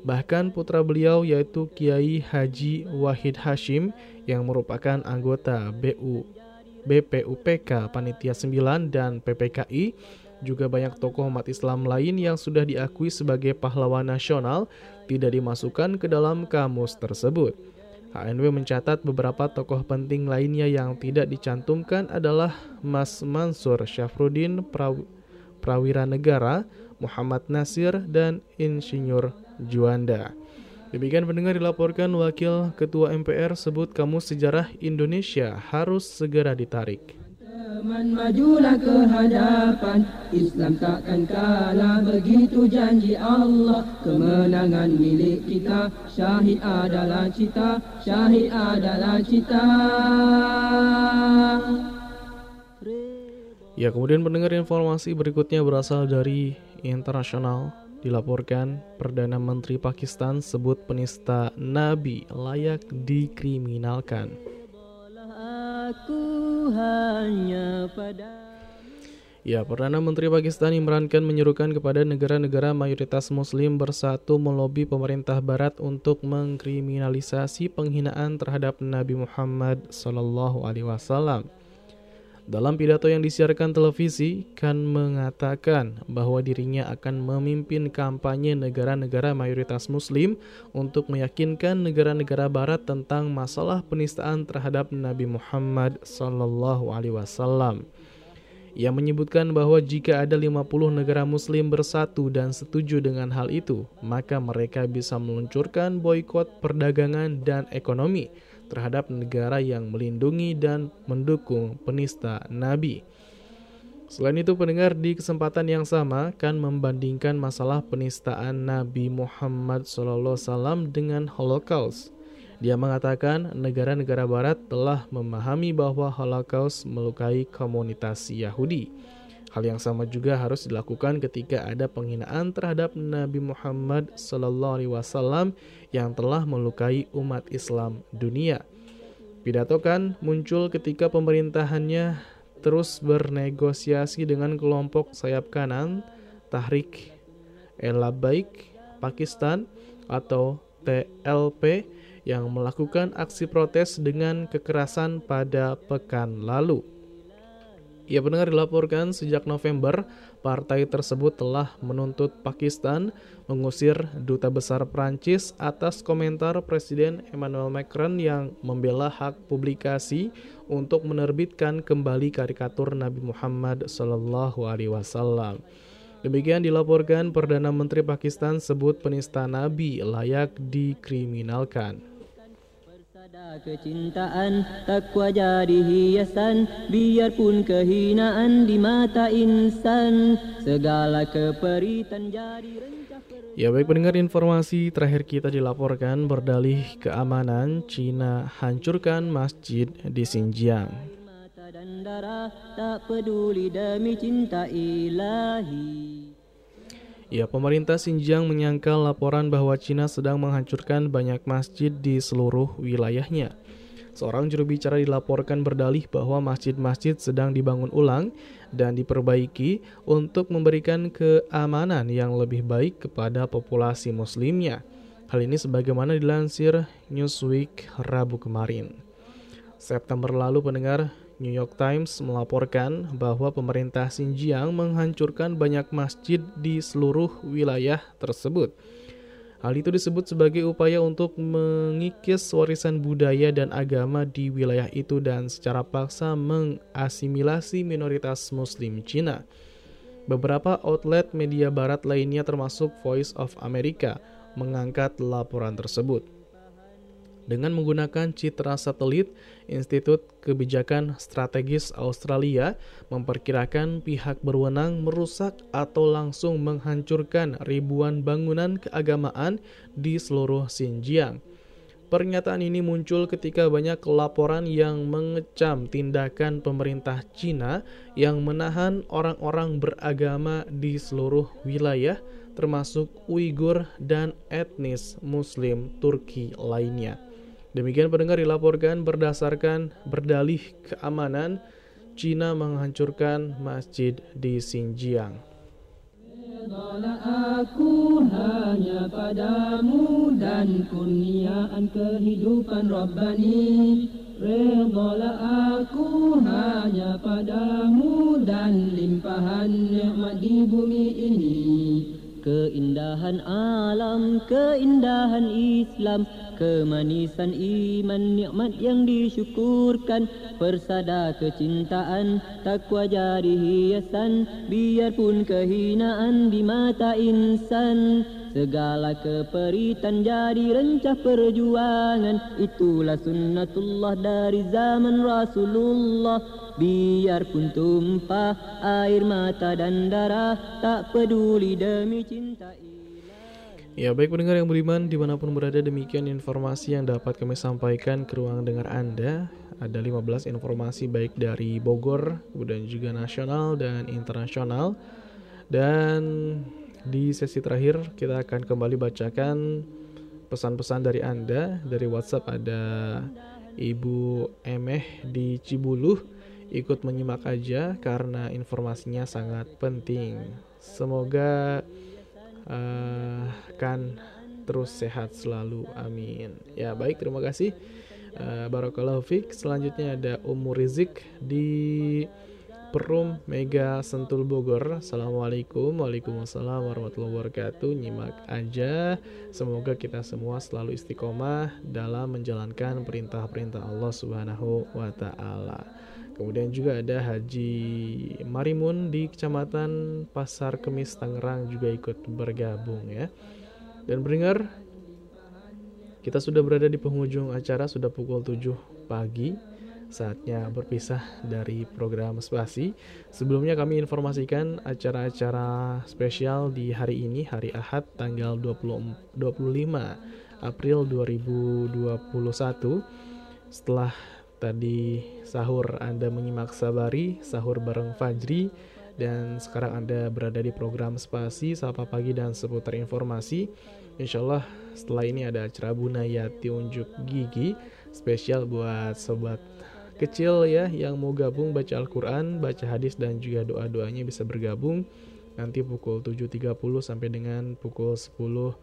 Bahkan putra beliau yaitu Kiai Haji Wahid Hashim yang merupakan anggota BU BPUPK Panitia 9 dan PPKI juga banyak tokoh umat Islam lain yang sudah diakui sebagai pahlawan nasional tidak dimasukkan ke dalam kamus tersebut. HNW mencatat beberapa tokoh penting lainnya yang tidak dicantumkan adalah Mas Mansur Syafruddin Praw Prawira Negara, Muhammad Nasir, dan Insinyur Juanda. Demikian pendengar dilaporkan Wakil Ketua MPR sebut kamus sejarah Indonesia harus segera ditarik. Teman majulah ke hadapan Islam takkan kalah Begitu janji Allah Kemenangan milik kita Syahid adalah cita Syahid adalah cita Ya kemudian pendengar informasi berikutnya berasal dari internasional dilaporkan Perdana Menteri Pakistan sebut penista Nabi layak dikriminalkan. Ya, Perdana Menteri Pakistan Imran Khan menyerukan kepada negara-negara mayoritas Muslim bersatu melobi pemerintah Barat untuk mengkriminalisasi penghinaan terhadap Nabi Muhammad Sallallahu Alaihi Wasallam. Dalam pidato yang disiarkan televisi, Khan mengatakan bahwa dirinya akan memimpin kampanye negara-negara mayoritas muslim untuk meyakinkan negara-negara barat tentang masalah penistaan terhadap Nabi Muhammad sallallahu alaihi wasallam. Ia menyebutkan bahwa jika ada 50 negara muslim bersatu dan setuju dengan hal itu, maka mereka bisa meluncurkan boykot perdagangan dan ekonomi terhadap negara yang melindungi dan mendukung penista Nabi. Selain itu, pendengar di kesempatan yang sama kan membandingkan masalah penistaan Nabi Muhammad SAW dengan Holocaust. Dia mengatakan negara-negara Barat telah memahami bahwa Holocaust melukai komunitas Yahudi. Hal yang sama juga harus dilakukan ketika ada penghinaan terhadap Nabi Muhammad SAW yang telah melukai umat Islam dunia. Pidato kan muncul ketika pemerintahannya terus bernegosiasi dengan kelompok sayap kanan Tahrik Elabaik Pakistan atau TLP yang melakukan aksi protes dengan kekerasan pada pekan lalu. Ia benar dilaporkan sejak November, partai tersebut telah menuntut Pakistan mengusir duta besar Prancis atas komentar Presiden Emmanuel Macron yang membela hak publikasi untuk menerbitkan kembali karikatur Nabi Muhammad Sallallahu Alaihi Wasallam. Demikian dilaporkan Perdana Menteri Pakistan sebut penista Nabi layak dikriminalkan. Ada kecintaan takwa jadi hiasan. Biarpun kehinaan di mata insan. Segala keperitan jadi rencah Ya baik pendengar informasi terakhir kita dilaporkan berdalih keamanan Cina hancurkan masjid di Xinjiang. dan darah tak peduli demi cinta ilahi Ya, pemerintah Xinjiang menyangkal laporan bahwa Cina sedang menghancurkan banyak masjid di seluruh wilayahnya. Seorang juru bicara dilaporkan berdalih bahwa masjid-masjid sedang dibangun ulang dan diperbaiki untuk memberikan keamanan yang lebih baik kepada populasi muslimnya. Hal ini sebagaimana dilansir Newsweek Rabu kemarin. September lalu pendengar New York Times melaporkan bahwa pemerintah Xinjiang menghancurkan banyak masjid di seluruh wilayah tersebut. Hal itu disebut sebagai upaya untuk mengikis warisan budaya dan agama di wilayah itu dan secara paksa mengasimilasi minoritas muslim Cina. Beberapa outlet media barat lainnya termasuk Voice of America mengangkat laporan tersebut. Dengan menggunakan citra satelit, Institut Kebijakan Strategis Australia memperkirakan pihak berwenang merusak atau langsung menghancurkan ribuan bangunan keagamaan di seluruh Xinjiang. Pernyataan ini muncul ketika banyak laporan yang mengecam tindakan pemerintah Cina yang menahan orang-orang beragama di seluruh wilayah, termasuk Uighur dan etnis Muslim Turki lainnya. Demikian pendengar dilaporkan berdasarkan berdalih keamanan Cina menghancurkan masjid di Xinjiang. aku hanya padamu dan kurniaan kehidupan Rabbani Redalah aku hanya padamu dan limpahan nikmat di bumi ini Keindahan alam, keindahan Islam Kemanisan iman, nikmat yang disyukurkan. Persada kecintaan, takwa jadi hiasan. Biarpun kehinaan di mata insan. Segala keperitan jadi rencah perjuangan. Itulah sunnatullah dari zaman Rasulullah. Biarpun tumpah air mata dan darah Tak peduli demi cinta Ya baik pendengar yang beriman di mana pun berada demikian informasi yang dapat kami sampaikan ke ruang dengar Anda. Ada 15 informasi baik dari Bogor kemudian juga nasional dan internasional. Dan di sesi terakhir kita akan kembali bacakan pesan-pesan dari Anda. Dari Whatsapp ada Ibu Emeh di Cibuluh. Ikut menyimak aja karena informasinya sangat penting. Semoga uh, kan terus sehat selalu amin. Ya baik terima kasih. Uh, Barakallahu Fik. Selanjutnya ada Umur Rizik di Perum Mega Sentul Bogor. Assalamualaikum Waalaikumsalam warahmatullahi wabarakatuh. Nyimak aja. Semoga kita semua selalu istiqomah Dalam menjalankan perintah-perintah Allah subhanahu wa ta'ala Kemudian juga ada Haji Marimun di Kecamatan Pasar Kemis Tangerang juga ikut bergabung ya. Dan beringar kita sudah berada di penghujung acara sudah pukul 7 pagi. Saatnya berpisah dari program Spasi. Sebelumnya kami informasikan acara-acara spesial di hari ini, hari Ahad tanggal 20, 25 April 2021. Setelah Tadi sahur Anda menyimak Sabari, sahur bareng Fajri, dan sekarang Anda berada di program Spasi, Sapa Pagi dan seputar informasi. Insya Allah setelah ini ada acara Bunayati Unjuk Gigi, spesial buat sobat kecil ya yang mau gabung baca Al-Quran, baca hadis dan juga doa-doanya bisa bergabung nanti pukul 7.30 sampai dengan pukul 10.00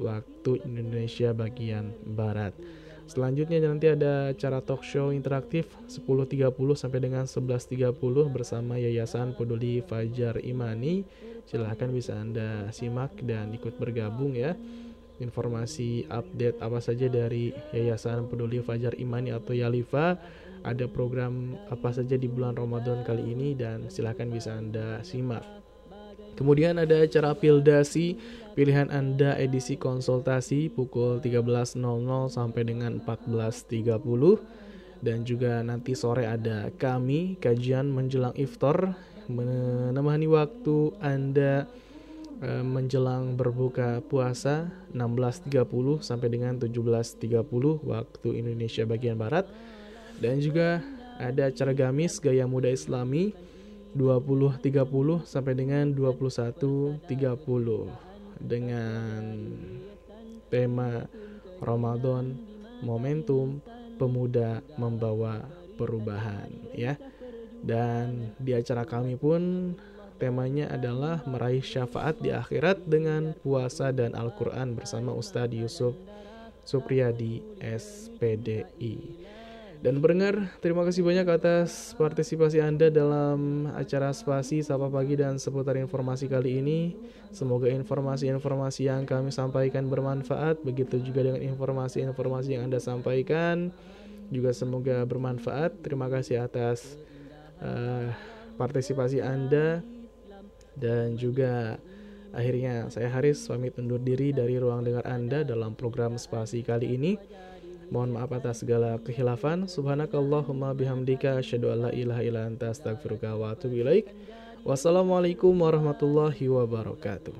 waktu Indonesia bagian Barat. Selanjutnya nanti ada acara talk show interaktif 10.30 sampai dengan 11.30 bersama Yayasan Peduli Fajar Imani. Silahkan bisa Anda simak dan ikut bergabung ya. Informasi update apa saja dari Yayasan Peduli Fajar Imani atau Yalifa. Ada program apa saja di bulan Ramadan kali ini dan silahkan bisa Anda simak. Kemudian ada acara Pildasi pilihan Anda edisi konsultasi pukul 13.00 sampai dengan 14.30 dan juga nanti sore ada kami kajian menjelang iftar menemani waktu Anda e, menjelang berbuka puasa 16.30 sampai dengan 17.30 waktu Indonesia bagian barat. Dan juga ada acara gamis gaya muda islami 20.30 sampai dengan 21.30 dengan tema Ramadan momentum pemuda membawa perubahan ya. Dan di acara kami pun temanya adalah meraih syafaat di akhirat dengan puasa dan Al-Qur'an bersama Ustadz Yusuf Supriyadi SPDI. Dan pendengar, terima kasih banyak atas partisipasi Anda dalam acara Spasi Sapa Pagi dan seputar informasi kali ini. Semoga informasi-informasi yang kami sampaikan bermanfaat, begitu juga dengan informasi-informasi yang Anda sampaikan juga semoga bermanfaat. Terima kasih atas uh, partisipasi Anda dan juga akhirnya saya Haris pamit undur diri dari ruang dengar Anda dalam program Spasi kali ini. Mohon maaf atas segala kehilafan. Subhanakallahumma bihamdika asyhadu an la ilaha illa anta astaghfiruka wa atubu ilaik. Wassalamualaikum warahmatullahi wabarakatuh.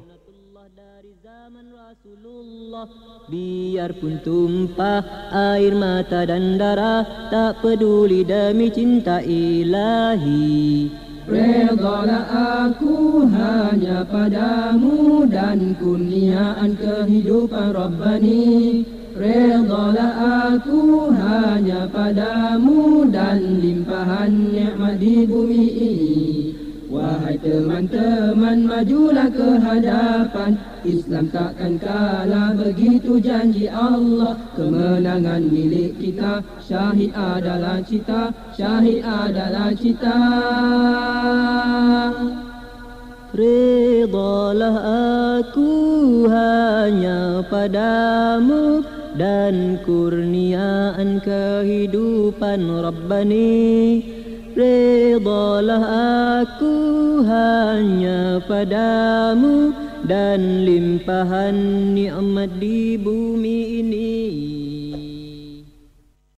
Biarpun tumpah air mata dan darah Tak peduli demi cinta ilahi Redalah aku hanya padamu dan kurniaan kehidupan Rabbani Redalah aku hanya padamu dan limpahan nikmat di bumi ini. Wahai teman-teman majulah ke hadapan. Islam takkan kalah begitu janji Allah. Kemenangan milik kita Syahid adalah cita Syahid adalah cita. Redalah aku hanya padamu Dan kurniaan kehidupan Rabbani. Redalah aku hanya padamu Dan limpahan nikmat di bumi ini